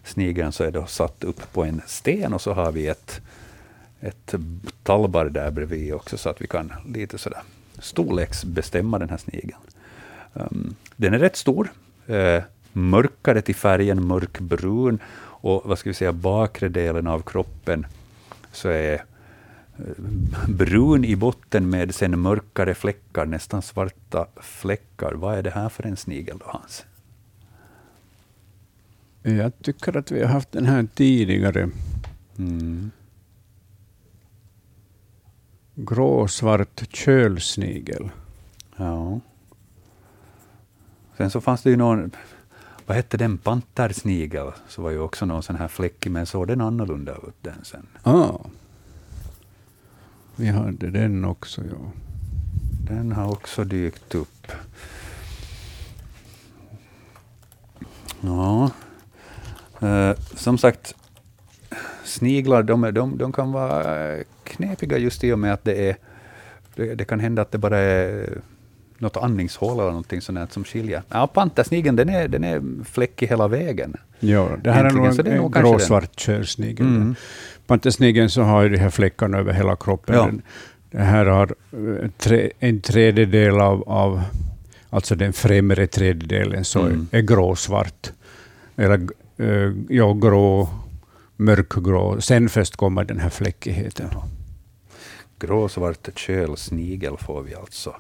S1: snigeln så är då satt upp på en sten och så har vi ett, ett tallbar där bredvid också, så att vi kan lite sådär storleksbestämma den här snigeln. Um, den är rätt stor, eh, mörkare till färgen, mörkbrun, och vad ska vi säga, bakre delen av kroppen så är eh, brun i botten med sen mörkare fläckar, nästan svarta fläckar. Vad är det här för en snigel då, Hans?
S2: Jag tycker att vi har haft den här tidigare.
S1: Mm.
S2: Gråsvart kölsnigel.
S1: Ja. Sen så fanns det ju någon, vad hette den, pantersnigel, så var ju också någon sån här fläckig, men såg den annorlunda ut den sen?
S2: Ah. Vi hade den också, ja.
S1: Den har också dykt upp. Ja. Eh, som sagt, sniglar de, de, de kan vara eh, knepiga just i och med att det är det, det kan hända att det bara är något andningshål eller någonting sånt som skiljer. Ja, pantersnigeln den är, den är fläckig hela vägen.
S2: Ja, det här
S1: Egentligen,
S2: är nog en
S1: kanske
S2: gråsvart kölsnigel.
S1: Mm.
S2: Pantersnigeln så har ju de här fläckarna över hela kroppen.
S1: Ja.
S2: Den, det här har eh, tre, en tredjedel av, av, alltså den främre tredjedelen, så
S1: Mm.
S2: är gråsvart. Eller eh, ja, grå, mörkgrå. Sen först kommer den här fläckigheten.
S1: Gråsvart kölsnigel får vi alltså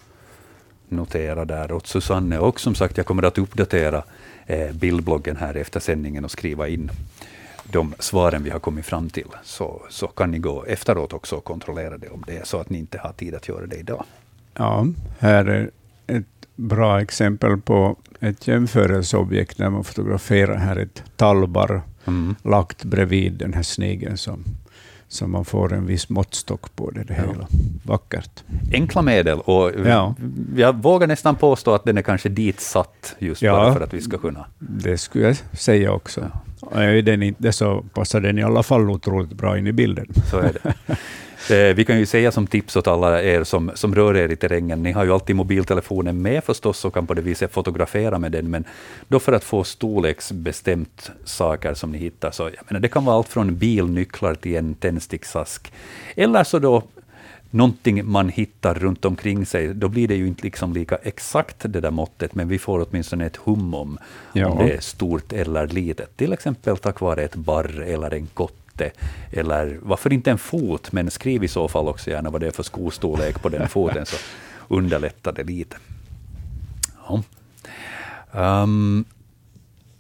S1: notera där åt Susanne. Och som sagt, jag kommer att uppdatera eh, bildbloggen här efter sändningen och skriva in de svaren vi har kommit fram till. Så, så kan ni gå efteråt också och kontrollera det om det är så att ni inte har tid att göra det idag.
S2: Ja, här är bra exempel på ett jämförelseobjekt när man fotograferar här ett tallbar
S1: Mm.
S2: lagt bredvid den här snigeln som, så man får en viss måttstock på det, det
S1: Ja.
S2: hela. Vackert.
S1: Enkla medel och
S2: Ja.
S1: jag vågar nästan påstå att den är kanske dit satt just
S2: Ja.
S1: bara för att vi ska kunna.
S2: Det skulle jag säga också. Och är den inte så passar den i alla fall otroligt bra in i bilden.
S1: Så är det. Eh, Vi kan ju säga som tips åt alla er som, som rör er i terrängen, ni har ju alltid mobiltelefonen med förstås och kan på det viset fotografera med den, men då för att få storleksbestämt saker som ni hittar, så jag menar, det kan vara allt från bilnycklar till en tändsticksask, eller så då någonting man hittar runt omkring sig, då blir det ju inte liksom lika exakt det där måttet, men vi får åtminstone ett hum om
S2: Ja.
S1: om det är stort eller litet. Till exempel tack vare ett barr eller en kotte, eller varför inte en fot, men skriv i så fall också gärna vad det är för skostorlek på den foten, så underlättar det lite. Ja. Um,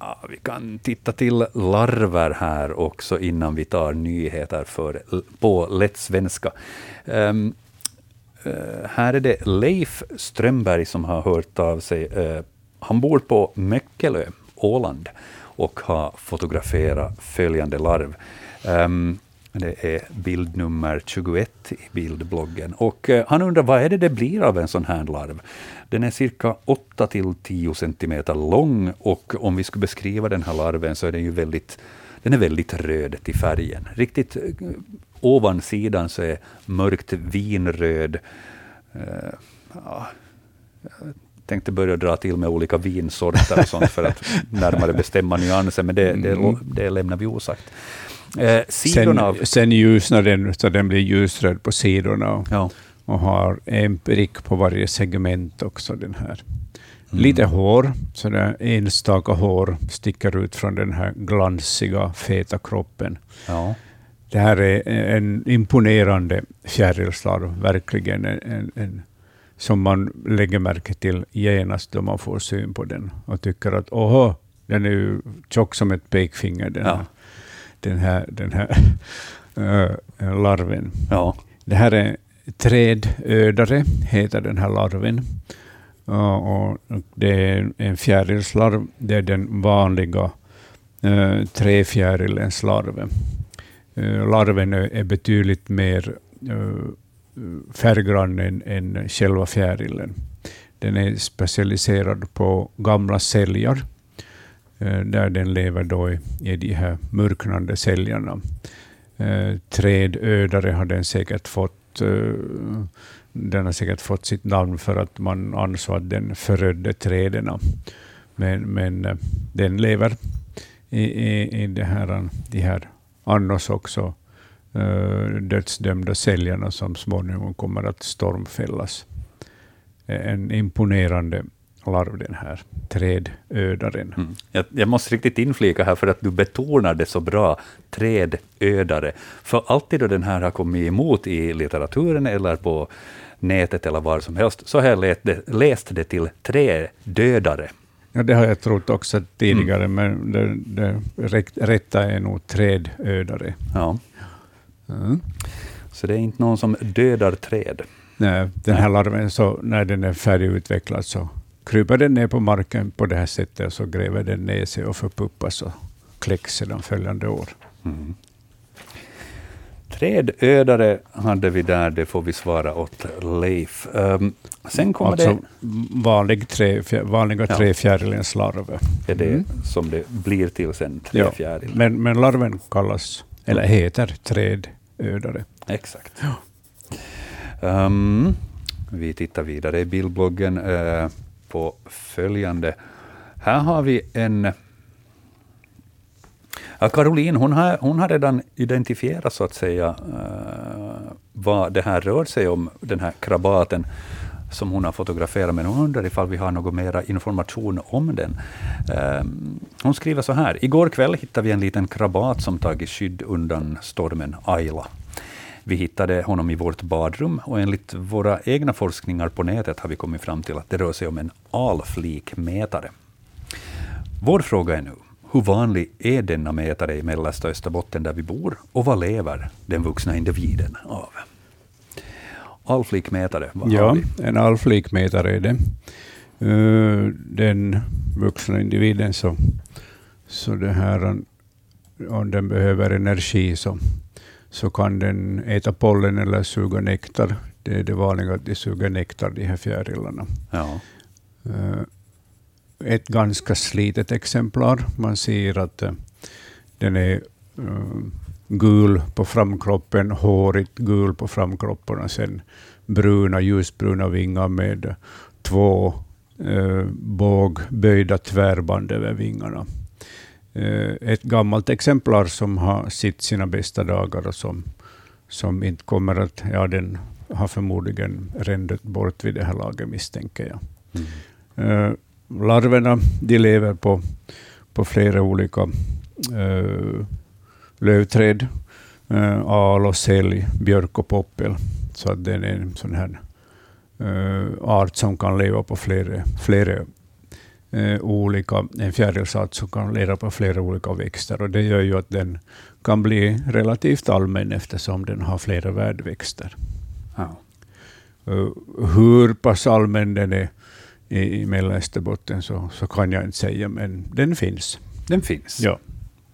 S1: Ja, vi kan titta till larver här också innan vi tar nyheter för, på lätt svenska. Um, ehm, uh, eh, här är det Leif Strömberg som har hört av sig. Uh, han bor på Möckelö, Åland, och har fotograferat följande larv. Um, det är bild nummer 21 i bildbloggen. Och uh, han undrar vad är det det blir av en sån här larv? Den är cirka 8 till 10 centimeter lång och om vi skulle beskriva den här larven så är den ju väldigt, den är väldigt röd till färgen. Riktigt uh, ovansidan så är mörkt vinröd. Uh, ja, tänkte börja dra till med olika vinsorter och sånt för att närmare bestämma nyanser, men det, det, mm. det lämnar vi osagt.
S2: Eh, sen, av... sen ljusnar den, så den blir ljusröd på sidorna och, ja. och har en prick på varje segment också. den här. Mm. Lite hår, så där enstaka hår sticker ut från den här glansiga, feta kroppen. Ja. Det här är en imponerande fjärilslarv, verkligen en, en, en som man lägger märke till genast då man får syn på den och tycker att åhå, den är ju tjock som ett pekfinger, den, ja. Den här, den här larven. Ja. Det här är trädödare, heter den här larven. Och, det är en fjärilslarv, det är den vanliga äh, träfjärilens larv. Larven är betydligt mer färggrann än, än själva fjärilen. Den är specialiserad på gamla säljar, eh, Eh, där den lever då i, i de här mörknande säljarna. Eh, trädödare har den säkert fått eh, den har säkert fått sitt namn för att man ansåg att den förödde träden. Men, men eh, den lever i, i, i det här, de här annars också Eh, dödsdömda säljarna som småningom kommer att stormfällas. Eh, en imponerande larv den här trädödaren. Mm.
S1: Jag, jag, måste riktigt inflika här för att du betonar det så bra, trädödare. För alltid då den här har kommit emot i litteraturen eller på nätet eller var som helst, så har jag läst det, läst det till trädödare.
S2: Ja, det har jag trott också tidigare, mm. men det, det rätta är nog trädödare. Ja.
S1: Mm. Så det är inte någon som dödar träd?
S2: Nej, den här larven, så när den är färdigutvecklad, så kryper den ner på marken på det här sättet, och så gräver den ner sig och förpuppas och kläcks sedan följande år. Mm.
S1: Trädödare hade vi där, det får vi svara åt Leif. Um, sen kommer alltså, det...
S2: Vanlig trä, vanliga ja. träfjärilenslarver.
S1: Det är det mm. som det blir till sen, träfjäril.
S2: Ja, men, men larven kallas, eller heter träd ödare.
S1: Exakt. Ja. Um, vi tittar vidare i bildbloggen uh, på följande. Här har vi en... Ja, Caroline, hon har, hon har redan identifierat så att säga uh, vad det här rör sig om, den här krabaten som hon har fotograferat, men hon undrar ifall vi har någon mera information om den. Eh, hon skriver så här. Igår kväll hittade vi en liten krabat som tagit skydd undan stormen Ayla. Vi hittade honom i vårt badrum och enligt våra egna forskningar på nätet har vi kommit fram till att det rör sig om en alflikmätare. Vår fråga är nu, hur vanlig är denna mätare i mellersta Österbotten där vi bor och vad lever den vuxna individen av? Alflikmätare, vad
S2: ja, har vi? en alflikmätare är det. Uh, den vuxna individen, så, så det här, om den behöver energi, så, så kan den äta pollen eller suga nektar. Det är det vanliga att de suger nektar, de här fjärilarna. Ja. Uh, ett ganska slitet exemplar. Man ser att uh, den är gul på framkroppen, hårigt gul på framkroppen och sen bruna, ljusbruna vingar med två eh, bågböjda tvärband över vingarna. Eh, ett gammalt exemplar som har sett sina bästa dagar och som, som inte kommer att... Ja, den har förmodligen ränt bort vid det här laget, misstänker jag. Mm. Eh, larverna de lever på, på flera olika eh, lövträd. Uh, al och sälj, björk och poppel. Så att den är en sån här uh, art som kan leva på flera, flera eh, olika, en fjärilsart som kan leva på flera olika växter. Och det gör ju att den kan bli relativt allmän eftersom den har flera värdväxter.
S1: Ja.
S2: Uh, hur pass allmän den är i, i Mellanösterbotten så, så kan jag inte säga, men den finns.
S1: Den finns.
S2: Ja.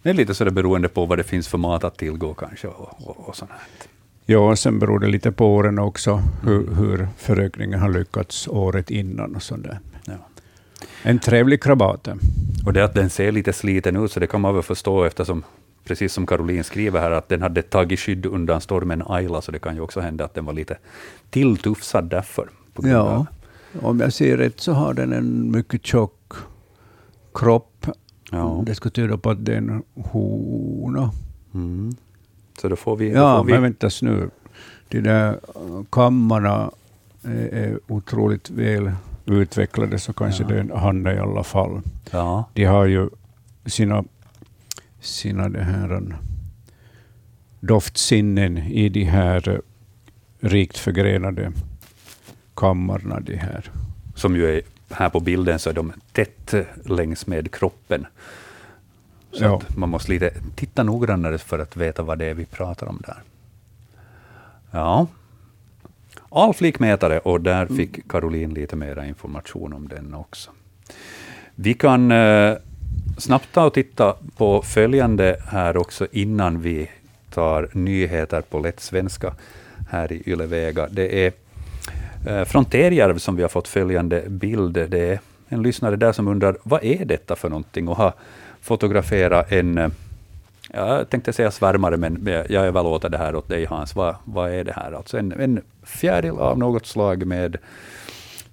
S1: Det är lite så det beroende på vad det finns för mat att tillgå kanske. Och, och, och sånt här.
S2: Ja, och sen beror det lite på åren också, hur, hur förökningen har lyckats året innan och sådär.
S1: Ja.
S2: En trevlig krabate.
S1: Och det att den ser lite sliten ut, så det kan man väl förstå eftersom, precis som Caroline skriver här, att den hade tagit skydd undan stormen Ayla, så det kan ju också hända att den var lite tilltufsad därför.
S2: Ja,
S1: av-
S2: om jag ser rätt så har den en mycket tjock kropp.
S1: ja.
S2: Det skulle tyda på att det är en hona.
S1: Mm. Så då får vi... då
S2: Ja,
S1: får vi
S2: men väntas nu. De där kammarna är, är otroligt väl utvecklade, så kanske
S1: Ja.
S2: det är en hanne i alla fall.
S1: ja.
S2: De har ju sina, sina det här, en, doftsinnen i de här eh, rikt förgrenade kammarna. De här.
S1: Som ju är här på bilden, så är de tätt längs med kroppen. Så
S2: Ja.
S1: man måste lite titta noggrannare för att veta vad det är vi pratar om där. Ja. Alflikmätare, och där fick Caroline lite mera information om den också. Vi kan eh, snabbt ta och titta på följande här också innan vi tar nyheter på lätt svenska här i Ylevega. Det är eh, från Terjärv som vi har fått följande bild. Det är en lyssnare där som undrar vad är detta för någonting och har fotograferat en, eh, jag tänkte säga svärmare, men jag överlåter det här åt dig Hans. Vad, vad är det här? Alltså en, en fjäril av något slag med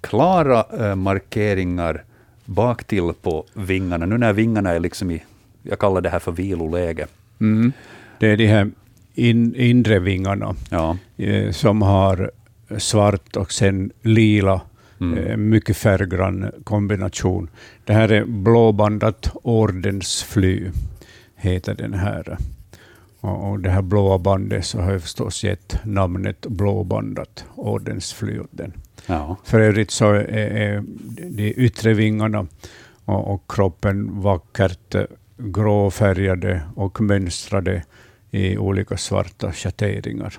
S1: klara eh, markeringar baktill på vingarna. Nu när vingarna är liksom i, jag kallar det här för viloläge.
S2: Mm. Det är de här in, inre vingarna
S1: Ja.
S2: eh, som har svart och sen lila,
S1: Mm.
S2: eh, mycket färggrann kombination. Det här är blåbandat ordensfly, heter den här. Och, och det här blåa bandet så har jag förstås gett namnet blåbandat ordensfly åt den.
S1: Ja.
S2: För övrigt så är, är de yttre vingarna och, och kroppen vackert gråfärgade och mönstrade i olika svarta schatteringar.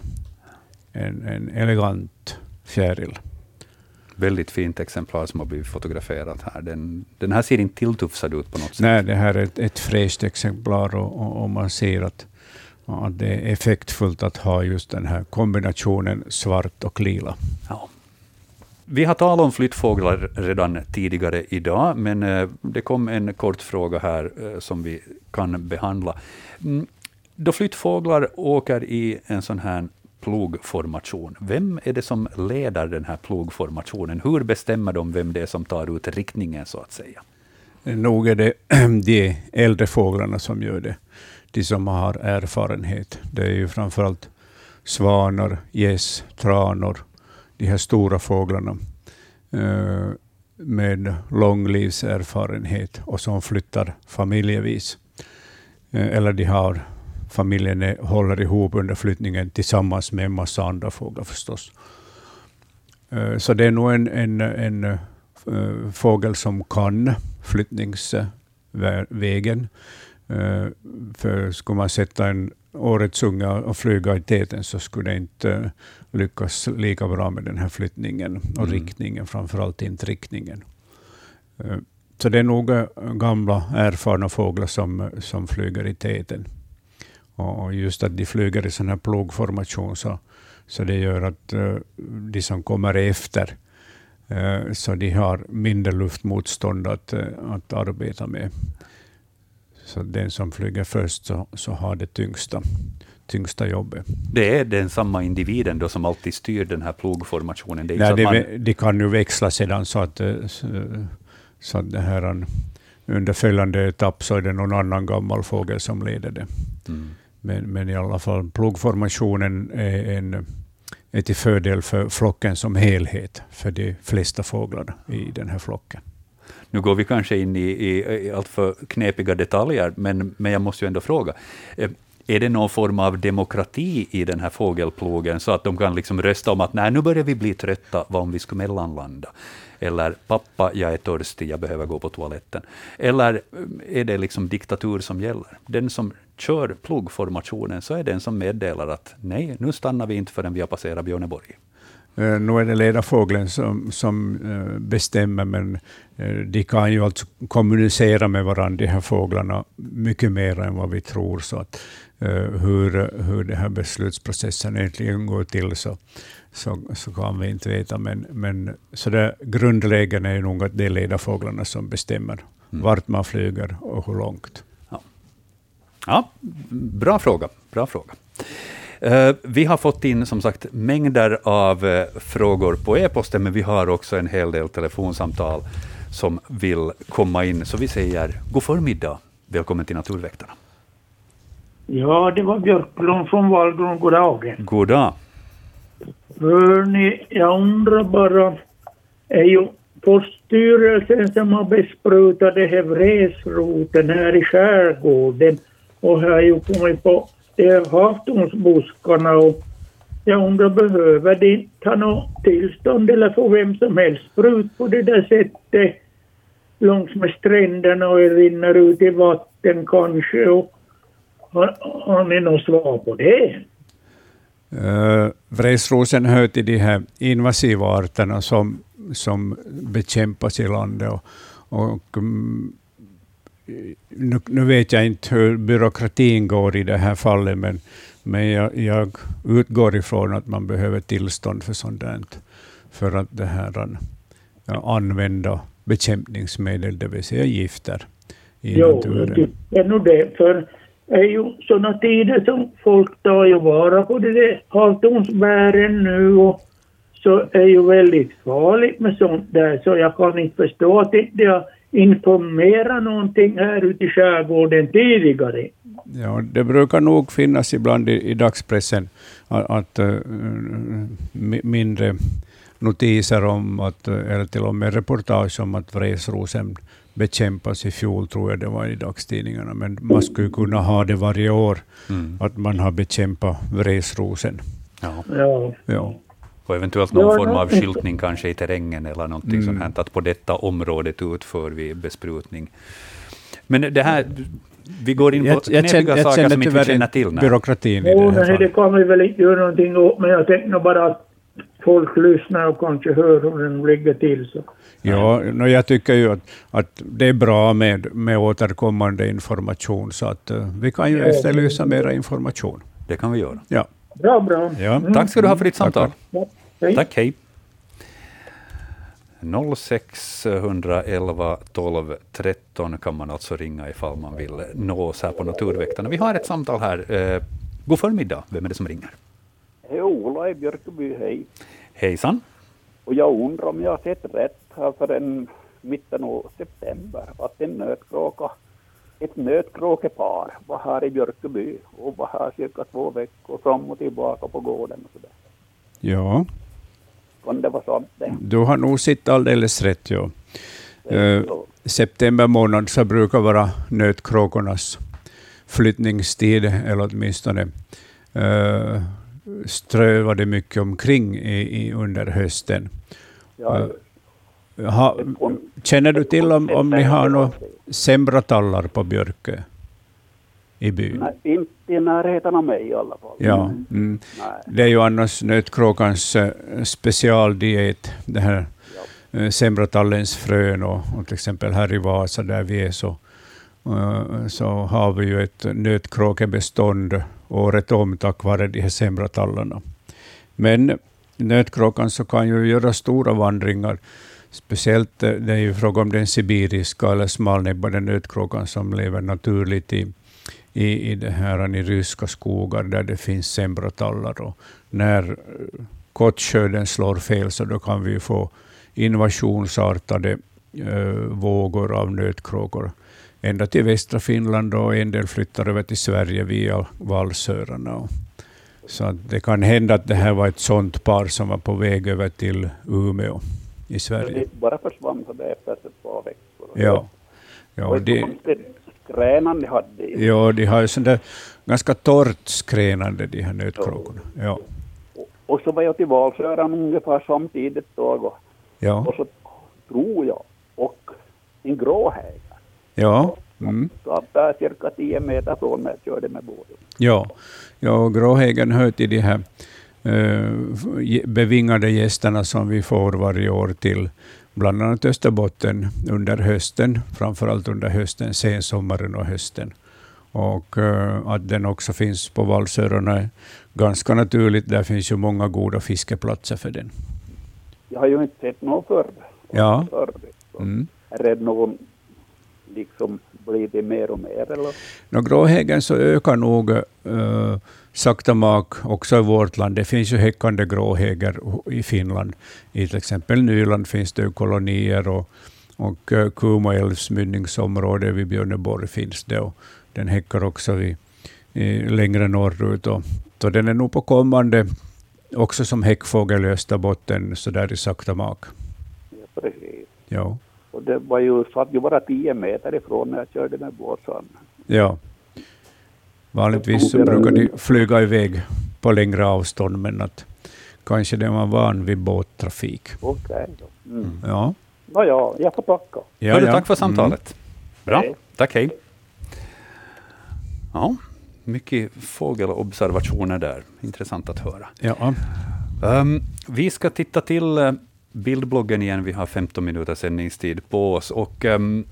S2: En, en elegant fjäril.
S1: Väldigt fint exemplar som har blivit fotograferat här. Den, den här ser inte tilltufsad ut på något sätt.
S2: Nej, det här är ett, ett fräscht exemplar och, och, och man ser att, att det är effektfullt att ha just den här kombinationen svart och lila.
S1: Ja. Vi har talat om flyttfåglar redan tidigare idag, men eh, det kom en kort fråga här eh, som vi kan behandla. Mm, Då flyttfåglar åker i en sån här plogformation, vem är det som leder den här plogformationen? Hur bestämmer de vem det är som tar ut riktningen, så att säga?
S2: Nog är det de äldre fåglarna som gör det. De som har erfarenhet. Det är ju framförallt svanar, gäss, tranor, de här stora fåglarna eh, med lång livserfarenhet och som flyttar familjevis. Eh, eller de har familjen är, håller ihop under flyttningen tillsammans med en massa andra fåglar förstås. Eh, Så det är nog en, en, en eh, fågel som kan flyttningsvägen. Eh, För skulle man sätta en årets unga och flyga i täten så skulle det inte lyckas lika bra med den här flyttningen och
S1: Mm.
S2: riktningen, framförallt inte riktningen. Så det är nog gamla erfarna fåglar som, som flyger i täten. Och just att de flyger i sån här plogformation så, så det gör att eh, de som kommer efter eh, så de har mindre luftmotstånd att, eh, att arbeta med. Så den som flyger först så, så har det tyngsta, tyngsta jobbet.
S1: Det är den samma individen då som alltid styr den här plogformationen. Det
S2: Nej,
S1: så
S2: de,
S1: att man,
S2: de kan ju växla sedan så att, så, att det här, under följande etapp så är det någon annan gammal fågel som leder det.
S1: mm.
S2: Men, men i alla fall, plogformationen är, en, är till fördel för flocken som helhet, för de flesta fåglarna i den här flocken.
S1: Nu går vi kanske in i, i, i alltför knepiga detaljer, men, men jag måste ju ändå fråga. Eh, är det någon form av demokrati i den här fågelplogen, så att de kan liksom rösta om att nej, nu börjar vi bli trötta, vad om vi ska mellanlanda? Eller pappa, jag är törstig, jag behöver gå på toaletten. Eller eh, är det liksom diktatur som gäller? Den som kör pluggformationen, så är den som meddelar att nej, nu stannar vi inte förrän vi har passerat Björneborg.
S2: Uh, nu är det ledarfågeln som, som uh, bestämmer, men uh, de kan ju alltså kommunicera med varandra, de här fåglarna, mycket mer än vad vi tror. Så att, hur, hur den här beslutsprocessen egentligen går till, så, så, så kan vi inte veta. Men, men så det, grundlägen är nog att det är ledarfåglarna som bestämmer mm. vart man flyger och hur långt.
S1: Ja, bra fråga. Bra fråga. Uh, vi har fått in som sagt mängder av uh, frågor på e-posten, men vi har också en hel del telefonsamtal som vill komma in. Så vi säger god förmiddag. Välkommen till Naturväktarna.
S9: Ja, det var Björklund från Vallgron. God dag.
S1: God dag.
S9: Hörni, jag undrar bara, är ju Poststyrelsen som har besprutat det här vresroten här i skärgården och har ju kommit på de här havtornsbuskarna och jag undrar, behöver de inte ha något tillstånd eller få vem som helst sprut på det där sättet långs med stränderna och rinner ut i vatten kanske? Och har, har ni något svar på det?
S2: Eh, uh, vresrosen hör till de här invasiva arterna som, som bekämpas i landet. Och, och um, nu, nu, vet jag inte hur byråkratin går i det här fallet, men, men jag, jag utgår ifrån att man behöver tillstånd för sånt där, för att det här, använda bekämpningsmedel, det vill säga gifter, i jo, naturen. Jo,
S9: det är nog det. För är ju sådana tider som folk tar ju vara på det där halvtonsbären nu och så är ju väldigt farligt med sånt där så jag kan inte förstå att inte har informerat någonting här ute i skärgården tidigare.
S2: Ja, det brukar nog finnas ibland i, i dagspressen att, att uh, mindre notiser om att, eller till och med reportage om att vresrosen bekämpas i fjol, tror jag det var i dagstidningarna. Men man skulle kunna ha det varje år, mm. att man har bekämpat vresrosen.
S1: Ja. Ja. ja. Och eventuellt någon form av skyltning kanske i terrängen eller någonting mm. sånt att på detta området utför vi besprutning. Men det här, vi går in på knepiga saker som inte vi känner till.
S2: Byråkratin i
S9: det här nej, det kan vi väl inte göra någonting åt, men jag tänkte bara att folk lyssnar och kanske hör hur den ligger till. Så.
S2: Ja, no, jag tycker ju att, att det är bra med, med återkommande information, så att uh, vi kan ju efterlysa mera information.
S1: Det kan vi göra.
S2: Ja.
S9: Bra, bra.
S1: Ja. Mm. Tack ska du ha för ditt samtal.
S9: Ja, hej.
S1: Tack, hej. 0611 12 13 kan man alltså ringa ifall man vill nå oss här på Naturväktarna. Vi har ett samtal här. Uh, god förmiddag. Vem är det som ringer?
S10: Hej, Ola i Björköby, hej.
S1: Hejsan.
S10: Och jag undrar om jag har sett rätt här för en mitten av september att en nötkråka, ett nötkråkepar var här i Björköby och var här cirka två veckor fram och tillbaka på gården och sådär.
S2: Ja.
S10: Kan det vara sant det?
S2: Du har nog sett alldeles rätt, ja. Uh, september månad så brukar vara nötkråkornas flyttningstid, eller åtminstone uh, strövade mycket omkring i, i under hösten. Ja, ha, känner du till om, om ni har några sembratallar på Björkö? I byn?
S10: Nej, inte i närheten av mig i alla fall.
S2: Ja, mm. Det är ju annars nötkråkans uh, specialdiet, det här ja. uh, semratallens frön och, och, till exempel här i Vasa där vi är så, uh, så har vi ju ett nötkråkebestånd året om tack vare de här sembratallarna. Men nötkråkan så kan ju göra stora vandringar. Speciellt eh, det är ju fråga om den sibiriska eller smalnäbbade nötkråkan som lever naturligt i, i, i, det här, i ryska skogar där det finns sembratallar. Och när eh, kottkörden kottskörden slår fel så då kan vi få invasionsartade eh, vågor av nötkråkor ända till västra Finland och en del flyttar över till Sverige via valsöarna. Så att det kan hända att det här var ett sånt par som var på väg över till Umeå i Sverige.
S10: Det bara försvann så det efter ett par veckor.
S2: Ja. ja
S10: och det, skränan de hade.
S2: Ja, de har ju sån där ganska torrt skränande, de här nötkråkorna. Ja.
S10: Och, och så var jag till Valsöran ungefär samtidigt då. Och,
S2: ja.
S10: och så tror jag, och en gråhäger.
S2: Ja. Mm.
S10: Så att det är cirka 10 meter från mig körde med båten.
S2: Ja, ja gråhägern hör till de här bevingade gästerna som vi får varje år till bland annat Österbotten under hösten, framförallt under hösten, sensommaren och hösten. Och uh, att den också finns på Valsöarna är ganska naturligt. Där finns ju många goda fiskeplatser för den.
S10: Jag har ju inte sett någon förr.
S2: Ja.
S10: Förr,
S2: mm.
S10: Är det någon liksom blir det mer och mer? Eller?
S2: No, gråhägen så ökar nog uh, sakta mak också i vårt land. Det finns ju häckande gråhäger i Finland. I till exempel Nyland finns det kolonier och, och uh, Kumoälvs mynningsområde vid Björneborg finns det. Och den häckar också vid, i, längre norrut. Och, så den är nog på kommande också som häckfågel i Österbotten, så där i sakta mak.
S10: Ja, precis.
S2: Ja.
S10: Och det var ju, ju bara tio meter ifrån när jag körde med båten.
S2: Ja. Vanligtvis så brukar de flyga iväg på längre avstånd, men att kanske de var van vid båttrafik.
S10: Okej okay, då. Mm.
S2: Ja.
S10: Nå ja, jag får tacka.
S1: Ja, ja. Tack för samtalet. Mm. Bra, hej. tack hej. Ja, mycket fågelobservationer där. Intressant att höra.
S2: Ja.
S1: Um, vi ska titta till uh, bildbloggen igen. Vi har 15 minuter sändningstid på oss. Och, um,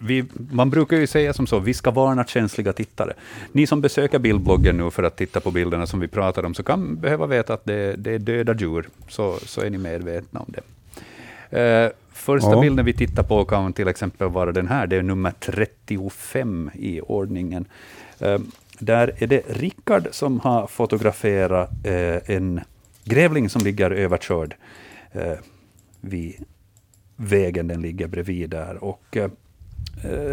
S1: vi, man brukar ju säga som så, vi ska varna känsliga tittare. Ni som besöker bildbloggen nu för att titta på bilderna som vi pratar om, så kan behöva veta att det, det är döda djur, så, så är ni medvetna om det. Uh, första ja. bilden vi tittar på kan till exempel vara den här, det är nummer 35 i ordningen. Uh, där är det Rickard som har fotograferat uh, en grävling som ligger överkörd eh, vid vägen den ligger bredvid där. Och, eh,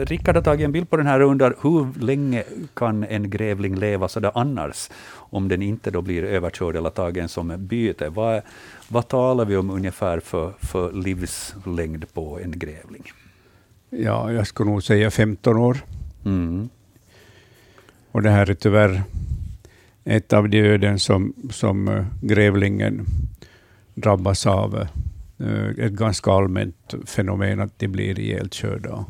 S1: Rickard har tagit en bild på den här och undrar hur länge kan en grävling leva så där annars, om den inte då blir överkörd eller tagen som byte? Vad, vad talar vi om ungefär för, för livslängd på en grävling?
S2: Ja, jag skulle nog säga 15 år.
S1: Mm.
S2: Och det här är tyvärr ett av de öden som, som eh, grävlingen drabbas av eh, ett ganska allmänt fenomen att de blir ihjälkörda.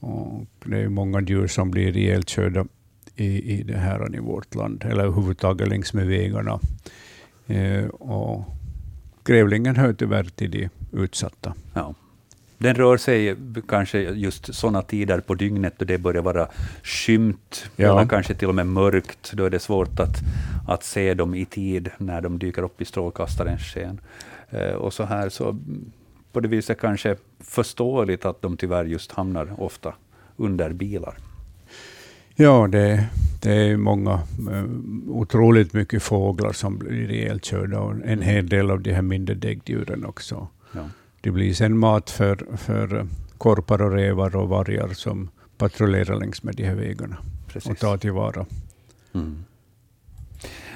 S2: Och det är många djur som blir ihjälkörda i, i det här i vårt land, eller överhuvudtaget längs med vägarna. Eh, och grävlingen hör tyvärr till de utsatta.
S1: Ja. Den rör sig kanske just sådana tider på dygnet då det börjar vara skymt, ja. kanske till och med mörkt. Då är det svårt att, att se dem i tid när de dyker upp i strålkastarens sken. Eh, och så här, så på det viset kanske förståeligt att de tyvärr just hamnar ofta under bilar.
S2: Ja, det, det är många, eh, otroligt mycket fåglar som blir ihjälkörda och en hel del av de här mindre däggdjuren också.
S1: Ja.
S2: Det blir sen mat för, för korpar och rävar och vargar som patrullerar längs med de här vägarna Precis. och tar tillvara.
S1: Mm.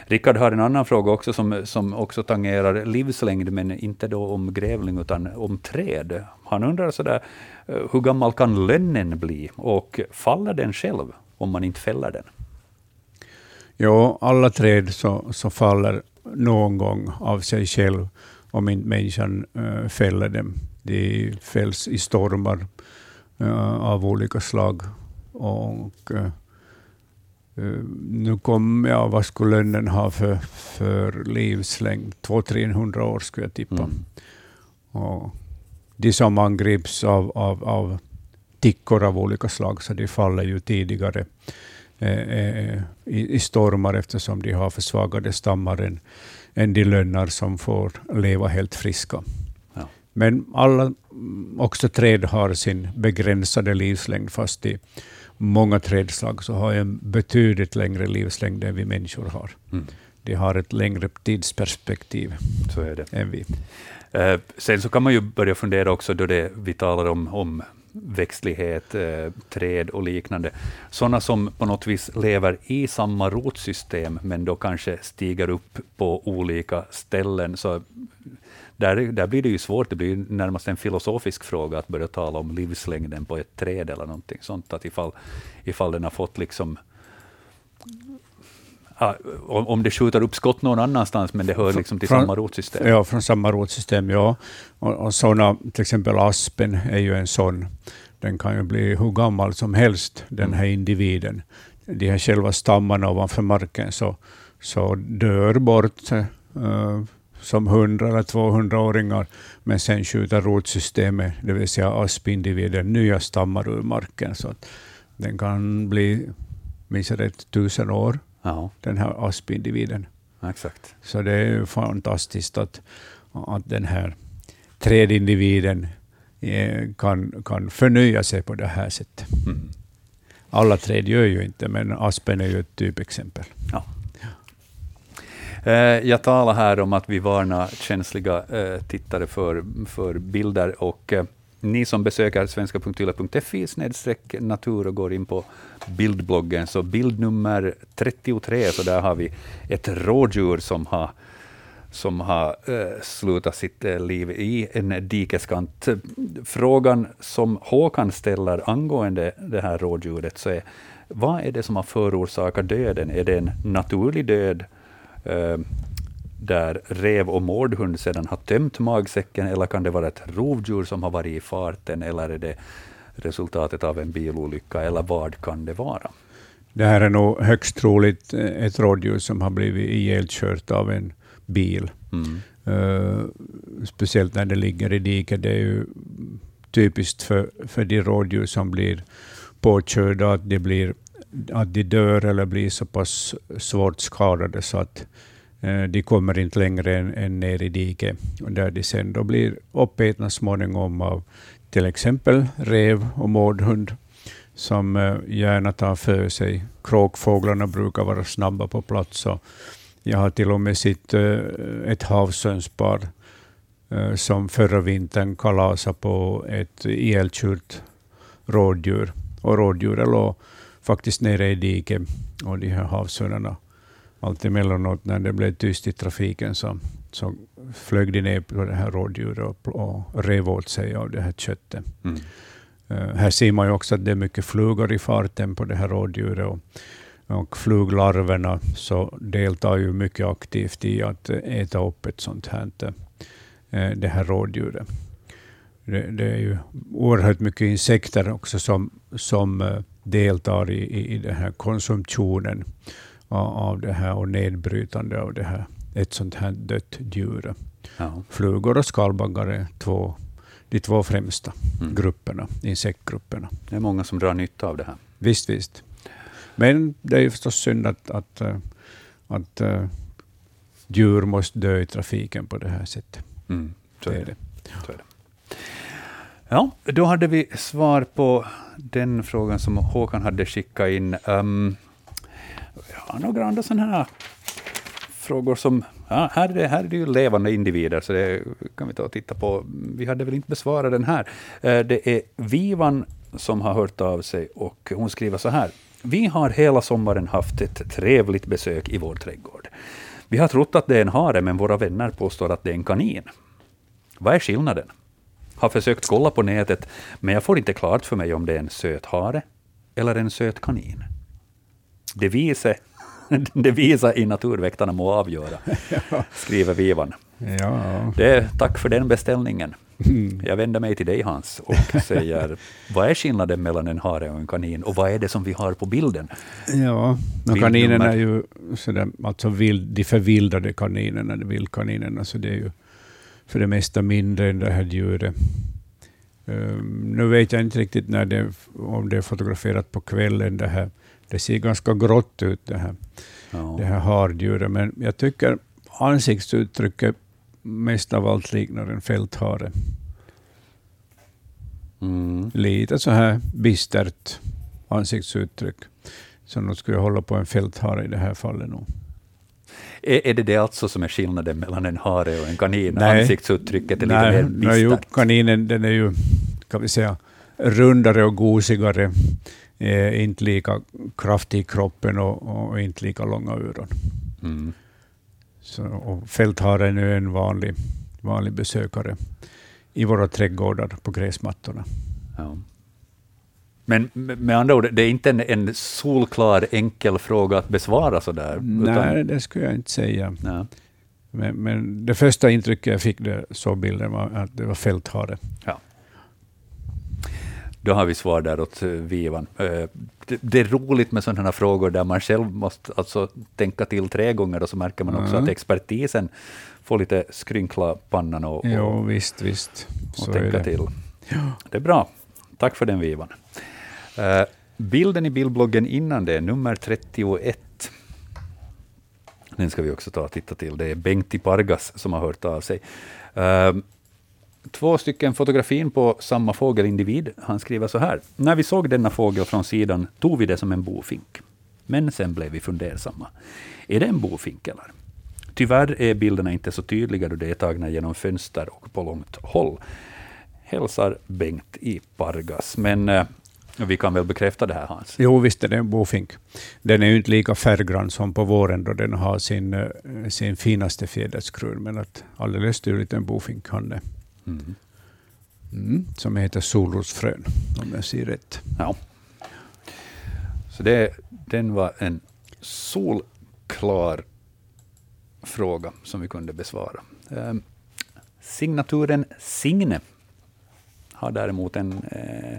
S1: Rickard har en annan fråga också som, som också tangerar livslängd, men inte då om grävling utan om träd. Han undrar sådär, eh, hur gammal kan lönnen bli och faller den själv om man inte fäller den?
S2: Ja, alla träd så, så faller någon gång av sig själv om inte människan uh, fäller dem. De fälls i stormar uh, av olika slag. Och, uh, nu kommer jag, vad skulle lönnen ha för, för livslängd? 200-300 år skulle jag tippa. Mm. Och de som angrips av, av, av tickor av olika slag, så de faller ju tidigare eh, i, i stormar eftersom de har försvagade stammar än, än de lönnar som får leva helt friska.
S1: Ja.
S2: Men alla, också träd har sin begränsade livslängd, fast de många trädslag så har en betydligt längre livslängd än vi människor har.
S1: Mm.
S2: De har ett längre tidsperspektiv
S1: så är det.
S2: än vi.
S1: Eh, sen så kan man ju börja fundera också då det, vi talar om, om växtlighet, eh, träd och liknande. Sådana som på något vis lever i samma rotsystem, men då kanske stiger upp på olika ställen. Så där, där blir det ju svårt, det blir närmast en filosofisk fråga att börja tala om livslängden på ett träd eller någonting sånt. Att ifall, ifall den har fått liksom om om det skjuter upp skott någon annanstans, men det hör liksom till
S2: Från-
S1: samma rotsystem.
S2: Ja, från samma rotsystem, ja. Och, och såna, till exempel aspen är ju en sån. Den kan ju bli hur gammal som helst, den här individen. De här själva stammarna ovanför marken så, så dör bort eh, som 100 eller 200-åringar, men sen skjuter rotsystemet, det vill säga aspindividen, nya stammar ur marken. Så att den kan bli, minns jag rätt, tusen år,
S1: Ja,
S2: den här aspindividen.
S1: exakt.
S2: Så det är ju fantastiskt att, att den här trädindividen eh, kan, kan förnya sig på det här sättet.
S1: Mm.
S2: Alla träd gör ju inte, men aspen är ju ett typexempel.
S1: Eh, Jag talar här om att vi varnar känsliga eh, tittare för, för bilder och ni som besöker svenska.yla.fi snedstreck natur och går in på bildbloggen, så bild nummer 33, så där har vi ett rådjur som har som har eh, slutat sitt eh, liv i en dikeskant. Frågan som Håkan ställer angående det här rådjuret, så är vad är det som har förorsakat döden? Är det en naturlig död, eh, där rev och mårdhund sedan har tömt magsäcken, eller kan det vara ett rovdjur som har varit i farten, eller är det resultatet av en bilolycka, eller vad kan det vara?
S2: Det här är nog högst troligt eh, ett rådjur som har blivit ihjälkört av en bil.
S1: Mm.
S2: Eh, speciellt när det ligger i diket. Det är ju typiskt för, för de rådjur som blir påkörda att de, blir, att de dör eller blir så pass svårt skadade så att Eh, de kommer inte längre än, än ner i diket. Där de sen då blir uppätna småningom av till exempel rev och mårdhund som eh, gärna tar för sig. Kråkfåglarna brukar vara snabba på plats. Och jag har till och med sett eh, ett havsönspar som förra vintern kalasade på ett ihjälkört rådjur. Och rådjuret låg faktiskt nere i diket och de här havsörnarna, allt emellanåt när det blev tyst i trafiken så, så flög de ner på det här rådjuret och, och rev åt sig av det här köttet.
S1: Mm.
S2: Eh, här ser man ju också att det är mycket flugor i farten på det här rådjuret. Och, och fluglarverna så deltar ju mycket aktivt i att äta upp ett sånt här, eh, det här rådjuret. Det, det är ju oerhört mycket insekter också som, som eh, deltar i, i, i den här konsumtionen av, det här och nedbrytande av det här, ett sånt här dött djur.
S1: Ja.
S2: Flugor och skalbaggar är två, de två främsta
S1: Mm.
S2: grupperna, insektgrupperna.
S1: Det är många som drar nytta av det här.
S2: Visst, visst. Men det är ju förstås synd att, att, eh, att eh, djur måste dö i trafiken på det här sättet.
S1: Mm. Så
S2: Det
S1: är det. Så är det. Ja, då hade vi svar på den frågan som Håkan hade skickat in. Um, har några andra sådana här frågor som... Ja, här, är det, här är det ju levande individer, så det kan vi ta och titta på. Vi hade väl inte besvarat den här. Eh, det är Vivan som har hört av sig och hon skriver så här. Vi har hela sommaren haft ett trevligt besök i vår trädgård. Vi har trott att det är en hare, men våra vänner påstår att det är en kanin. Vad är skillnaden? Har försökt kolla på nätet, men jag får inte klart för mig om det är en söt hare eller en söt kanin. Det det visar i Naturväktarna må avgöra, skriver Vivan.
S2: Ja.
S1: Det, tack för den beställningen. Jag vänder mig till dig Hans och säger, vad är skillnaden mellan en hare och en kanin och vad är det som vi har på bilden?
S2: Ja, och
S1: Bildnummer.
S2: kaninerna är ju sådär, alltså vild, de förvildade kaninerna, de vildkaninerna, så det är ju för det mesta mindre än det här djuret. Um, nu vet jag inte riktigt när det, om det är fotograferat på kvällen. Det, här. Det ser ganska grått ut det här,
S1: Ja.
S2: det här harddjuret, men jag tycker ansiktsuttrycket mest av allt liknar en fälthare.
S1: Mm.
S2: Lite så här bistert ansiktsuttryck. Så nog skulle jag hålla på en fälthare i det här fallet. Nog.
S1: Är, är det det alltså som är skillnaden mellan en hare och en kanin?
S2: Nej.
S1: Ansiktsuttrycket är lite
S2: Nej,
S1: mer
S2: nej, jo,
S1: bistert.
S2: kaninen den är ju kan vi säga, rundare och gosigare. Eh, inte lika kraftig i kroppen och, och inte lika långa öron.
S1: Mm.
S2: Så, och fältharen är en vanlig, vanlig besökare i våra trädgårdar på gräsmattorna.
S1: Ja. Men med andra ord, det är inte en, en solklar enkel fråga att besvara sådär.
S2: Nej, det skulle jag inte säga.
S1: ja.
S2: Men, men det första intrycket jag fick jag såg bilden var att det var fälthare.
S1: Ja. Då har vi svar där åt eh, Vivan. Eh, Det, är roligt med sådana här frågor där man själv måste alltså tänka till tre gånger och så märker man också
S2: Mm.
S1: att expertisen får lite skrynkla pannan och, och,
S2: Jo, visst, visst.
S1: och
S2: Så
S1: tänka
S2: det.
S1: till. Det är bra. Tack för den Vivan. Eh, bilden i bildbloggen innan det, nummer 31. Den ska vi också ta och titta till. Det är Bengt i Pargas som har hört av sig. Två stycken fotografin på samma fågelindivid. Han skriver så här. När vi såg denna fågel från sidan tog vi det som en bofink. Men sen blev vi fundersamma. Är det en bofink eller? Tyvärr är bilderna inte så tydliga då de är tagna genom fönster och på långt håll. Hälsar Bengt i Pargas. Men eh, vi kan väl bekräfta det här Hans?
S2: Jo, visst är det en bofink. Den är ju inte lika färggrann som på våren då den har sin, eh, sin finaste fjäderskrud, men att alldeles tydligt en bofink han är.
S1: Mm.
S2: Mm, som heter solrosfrön, om jag ser rätt.
S1: Ja. Så det, den var en solklar fråga som vi kunde besvara. Eh, signaturen Signe har däremot en, eh,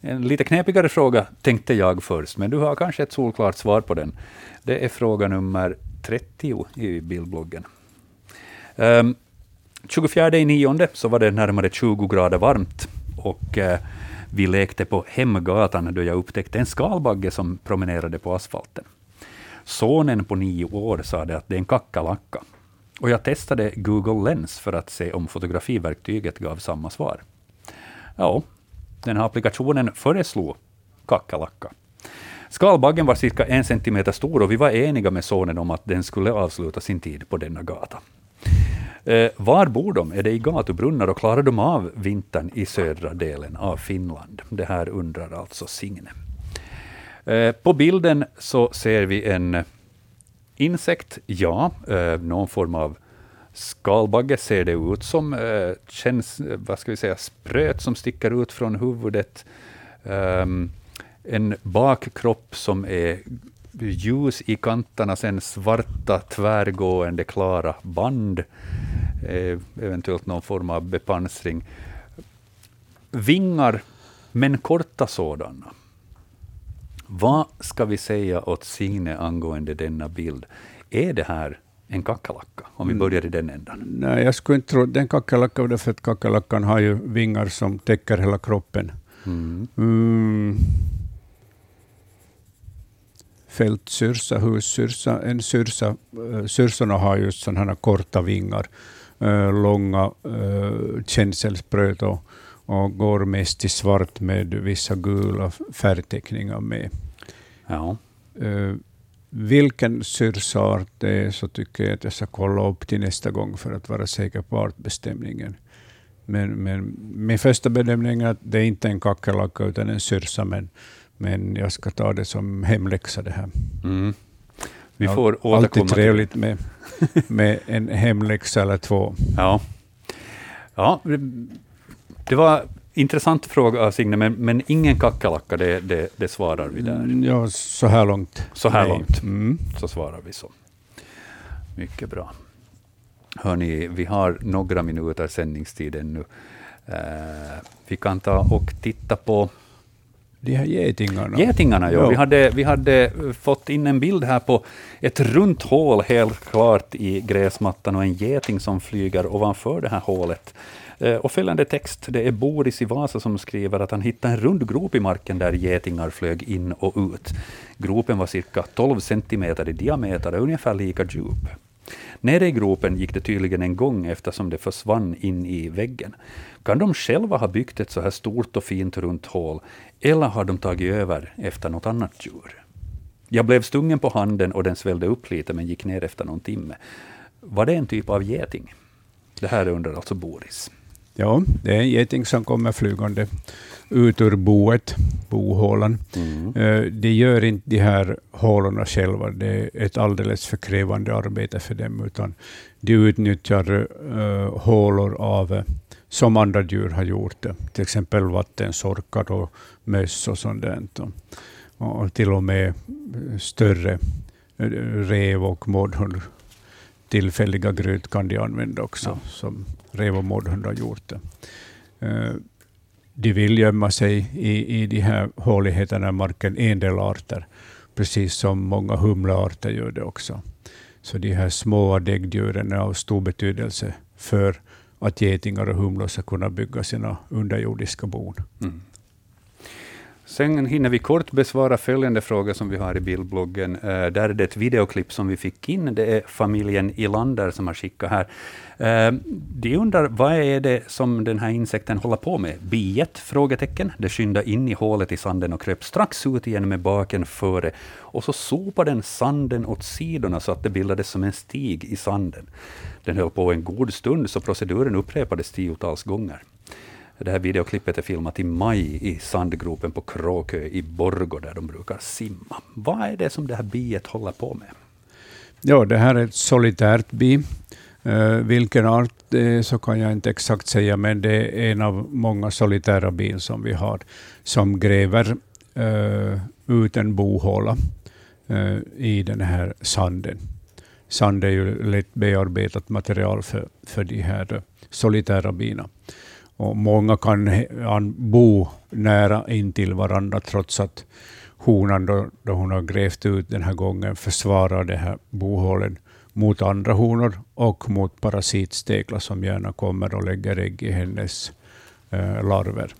S1: en lite knepigare fråga, tänkte jag först, men du har kanske ett solklart svar på den. Det är fråga nummer 30 i bildbloggen. Um, 24 i nionde så var det närmare 20 grader varmt och eh, vi lekte på Hemgatan då jag upptäckte en skalbagge som promenerade på asfalten. Sonen på nio år sade att det är en kackerlacka. Och jag testade Google Lens för att se om fotografiverktyget gav samma svar. Ja, den här applikationen föreslog kackerlacka. Skalbaggen var cirka en centimeter stor och vi var eniga med sonen om att den skulle avsluta sin tid på denna gata. Eh, var bor de? Är det i gatubrunnar och klarar de av vintern i södra delen av Finland? Det här undrar alltså Signe. Eh, på bilden så ser vi en insekt, ja, eh, någon form av skalbagge ser det ut som. Eh, känns, eh, vad ska vi säga, spröt som sticker ut från huvudet. Ehm, en bakkropp som är ljus i kanterna, sen svarta tvärgående klara band, eh, eventuellt någon form av bepansring. Vingar, men korta sådana. Vad ska vi säga åt Signe angående denna bild? Är det här en kackerlacka? Om vi börjar i den ändan.
S2: Nej, jag skulle inte tro den kackerlacka, därför att kackerlackan har ju vingar som täcker hela kroppen.
S1: Mm.
S2: Mm. Fältsyrsa, hussyrsa, en syrsa. eh, Syrsorna har just sådana här korta vingar, eh, långa, uh, känselspröt och, och går mest i svart med vissa gula färgteckningar med.
S1: Ja.
S2: Eh, vilken syrsart det är så tycker jag att jag ska kolla upp till nästa gång för att vara säker på artbestämningen. Men, men min första bedömning är att det är inte en kackerlacka utan en syrsa, men, men jag ska ta det som hemläxa det här.
S1: Mm. Vi får återkomma
S2: Alltid trevligt med, med en hemläxa eller två.
S1: Ja. ja, det var intressant fråga av Signe, men, men ingen kackerlacka, det, det, det svarar vi där.
S2: Mm, Ja, så här långt.
S1: Så här
S2: Nej.
S1: långt.
S2: Mm.
S1: Så svarar vi så. Mycket bra. Hörni, vi har några minuter sändningstid ännu. Eh, vi kan ta och titta på
S2: De här getingarna.
S1: Getingarna, ja. Vi, hade, vi hade fått in en bild här på ett runt hål helt klart i gräsmattan och en geting som flyger ovanför det här hålet. Eh, Och följande text, det är Boris i Vasa som skriver att han hittade en rund grop i marken där getingar flög in och ut. Gropen var cirka 12 centimeter i diameter och ungefär lika djup. Nere i gropen gick det tydligen en gång eftersom det försvann in i väggen. Kan de själva ha byggt ett så här stort och fint runt hål, eller har de tagit över efter något annat djur? Jag blev stungen på handen och den svällde upp lite men gick ner efter någon timme. Var det en typ av geting? Det här undrar alltså Boris.
S2: Ja, det är en geting som kommer flygande ut ur boet, bohålan.
S1: Mm.
S2: Eh, De gör inte de här hålorna själva. Det är ett alldeles för krävande arbete för dem, utan de utnyttjar uh, hålor av eh, som andra djur har gjort. Till exempel vattensorkar och möss och sånt där. Och till och med större rev och mårdhund. Tillfälliga gryt kan de använda också, ja. som Revo och mårdhund har gjort det. Eh, de vill gömma sig i, i de här håligheterna i marken, en del arter, precis som många humlearter gör det också. Så de här små däggdjuren är av stor betydelse för att getingar och humlor ska kunna bygga sina underjordiska bon. Mm.
S1: Sen hinner vi kort besvara följande fråga som vi har i bildbloggen. Uh, där är det ett videoklipp som vi fick in. Det är familjen Ilander som har skickat här. Uh, de undrar, vad är det som den här insekten håller på med? Biet? Frågetecken. Det skyndade in i hålet i sanden och kröp strax ut igen med baken före. Och så sopade den sanden åt sidorna så att det bildades som en stig i sanden. Den höll på en god stund, så proceduren upprepades tiotals gånger. Det här videoklippet är filmat i maj i sandgropen på Kråkö i Borgå, där de brukar simma. Vad är det som det här biet håller på med?
S2: Ja, det här är ett solitärt bi. Uh, vilken art det är så kan jag inte exakt säga, men det är en av många solitära bin som vi har, som gräver uh, ut en bohåla uh, i den här sanden. Sand är ju lätt bearbetat material för, för de här solitära bina. Och många kan bo nära intill varandra trots att honan, då, då hon har grävt ut den här gången, försvarar det här bohålen mot andra honor och mot parasitsteklar som gärna kommer och lägger ägg i hennes eh, larver.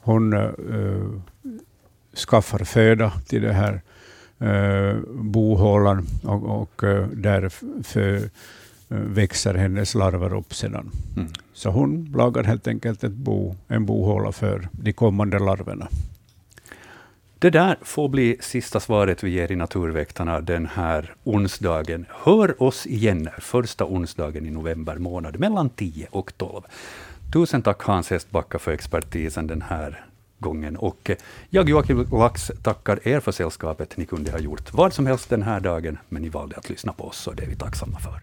S2: Hon eh, eh skaffar föda till den här eh, bohålan och, och där därför växer hennes larver upp sedan. Mm. Så hon lagar helt enkelt ett bo, en bohåla för de kommande larverna.
S1: Det där får bli sista svaret vi ger i Naturväktarna den här onsdagen. Hör oss igen första onsdagen i november månad mellan 10 och 12. Tusen tack Hans Hestbacka för expertisen den här gången. Och jag, Joakim Lax, tackar er för sällskapet. Ni kunde ha gjort vad som helst den här dagen, men ni valde att lyssna på oss, och det är vi tacksamma för.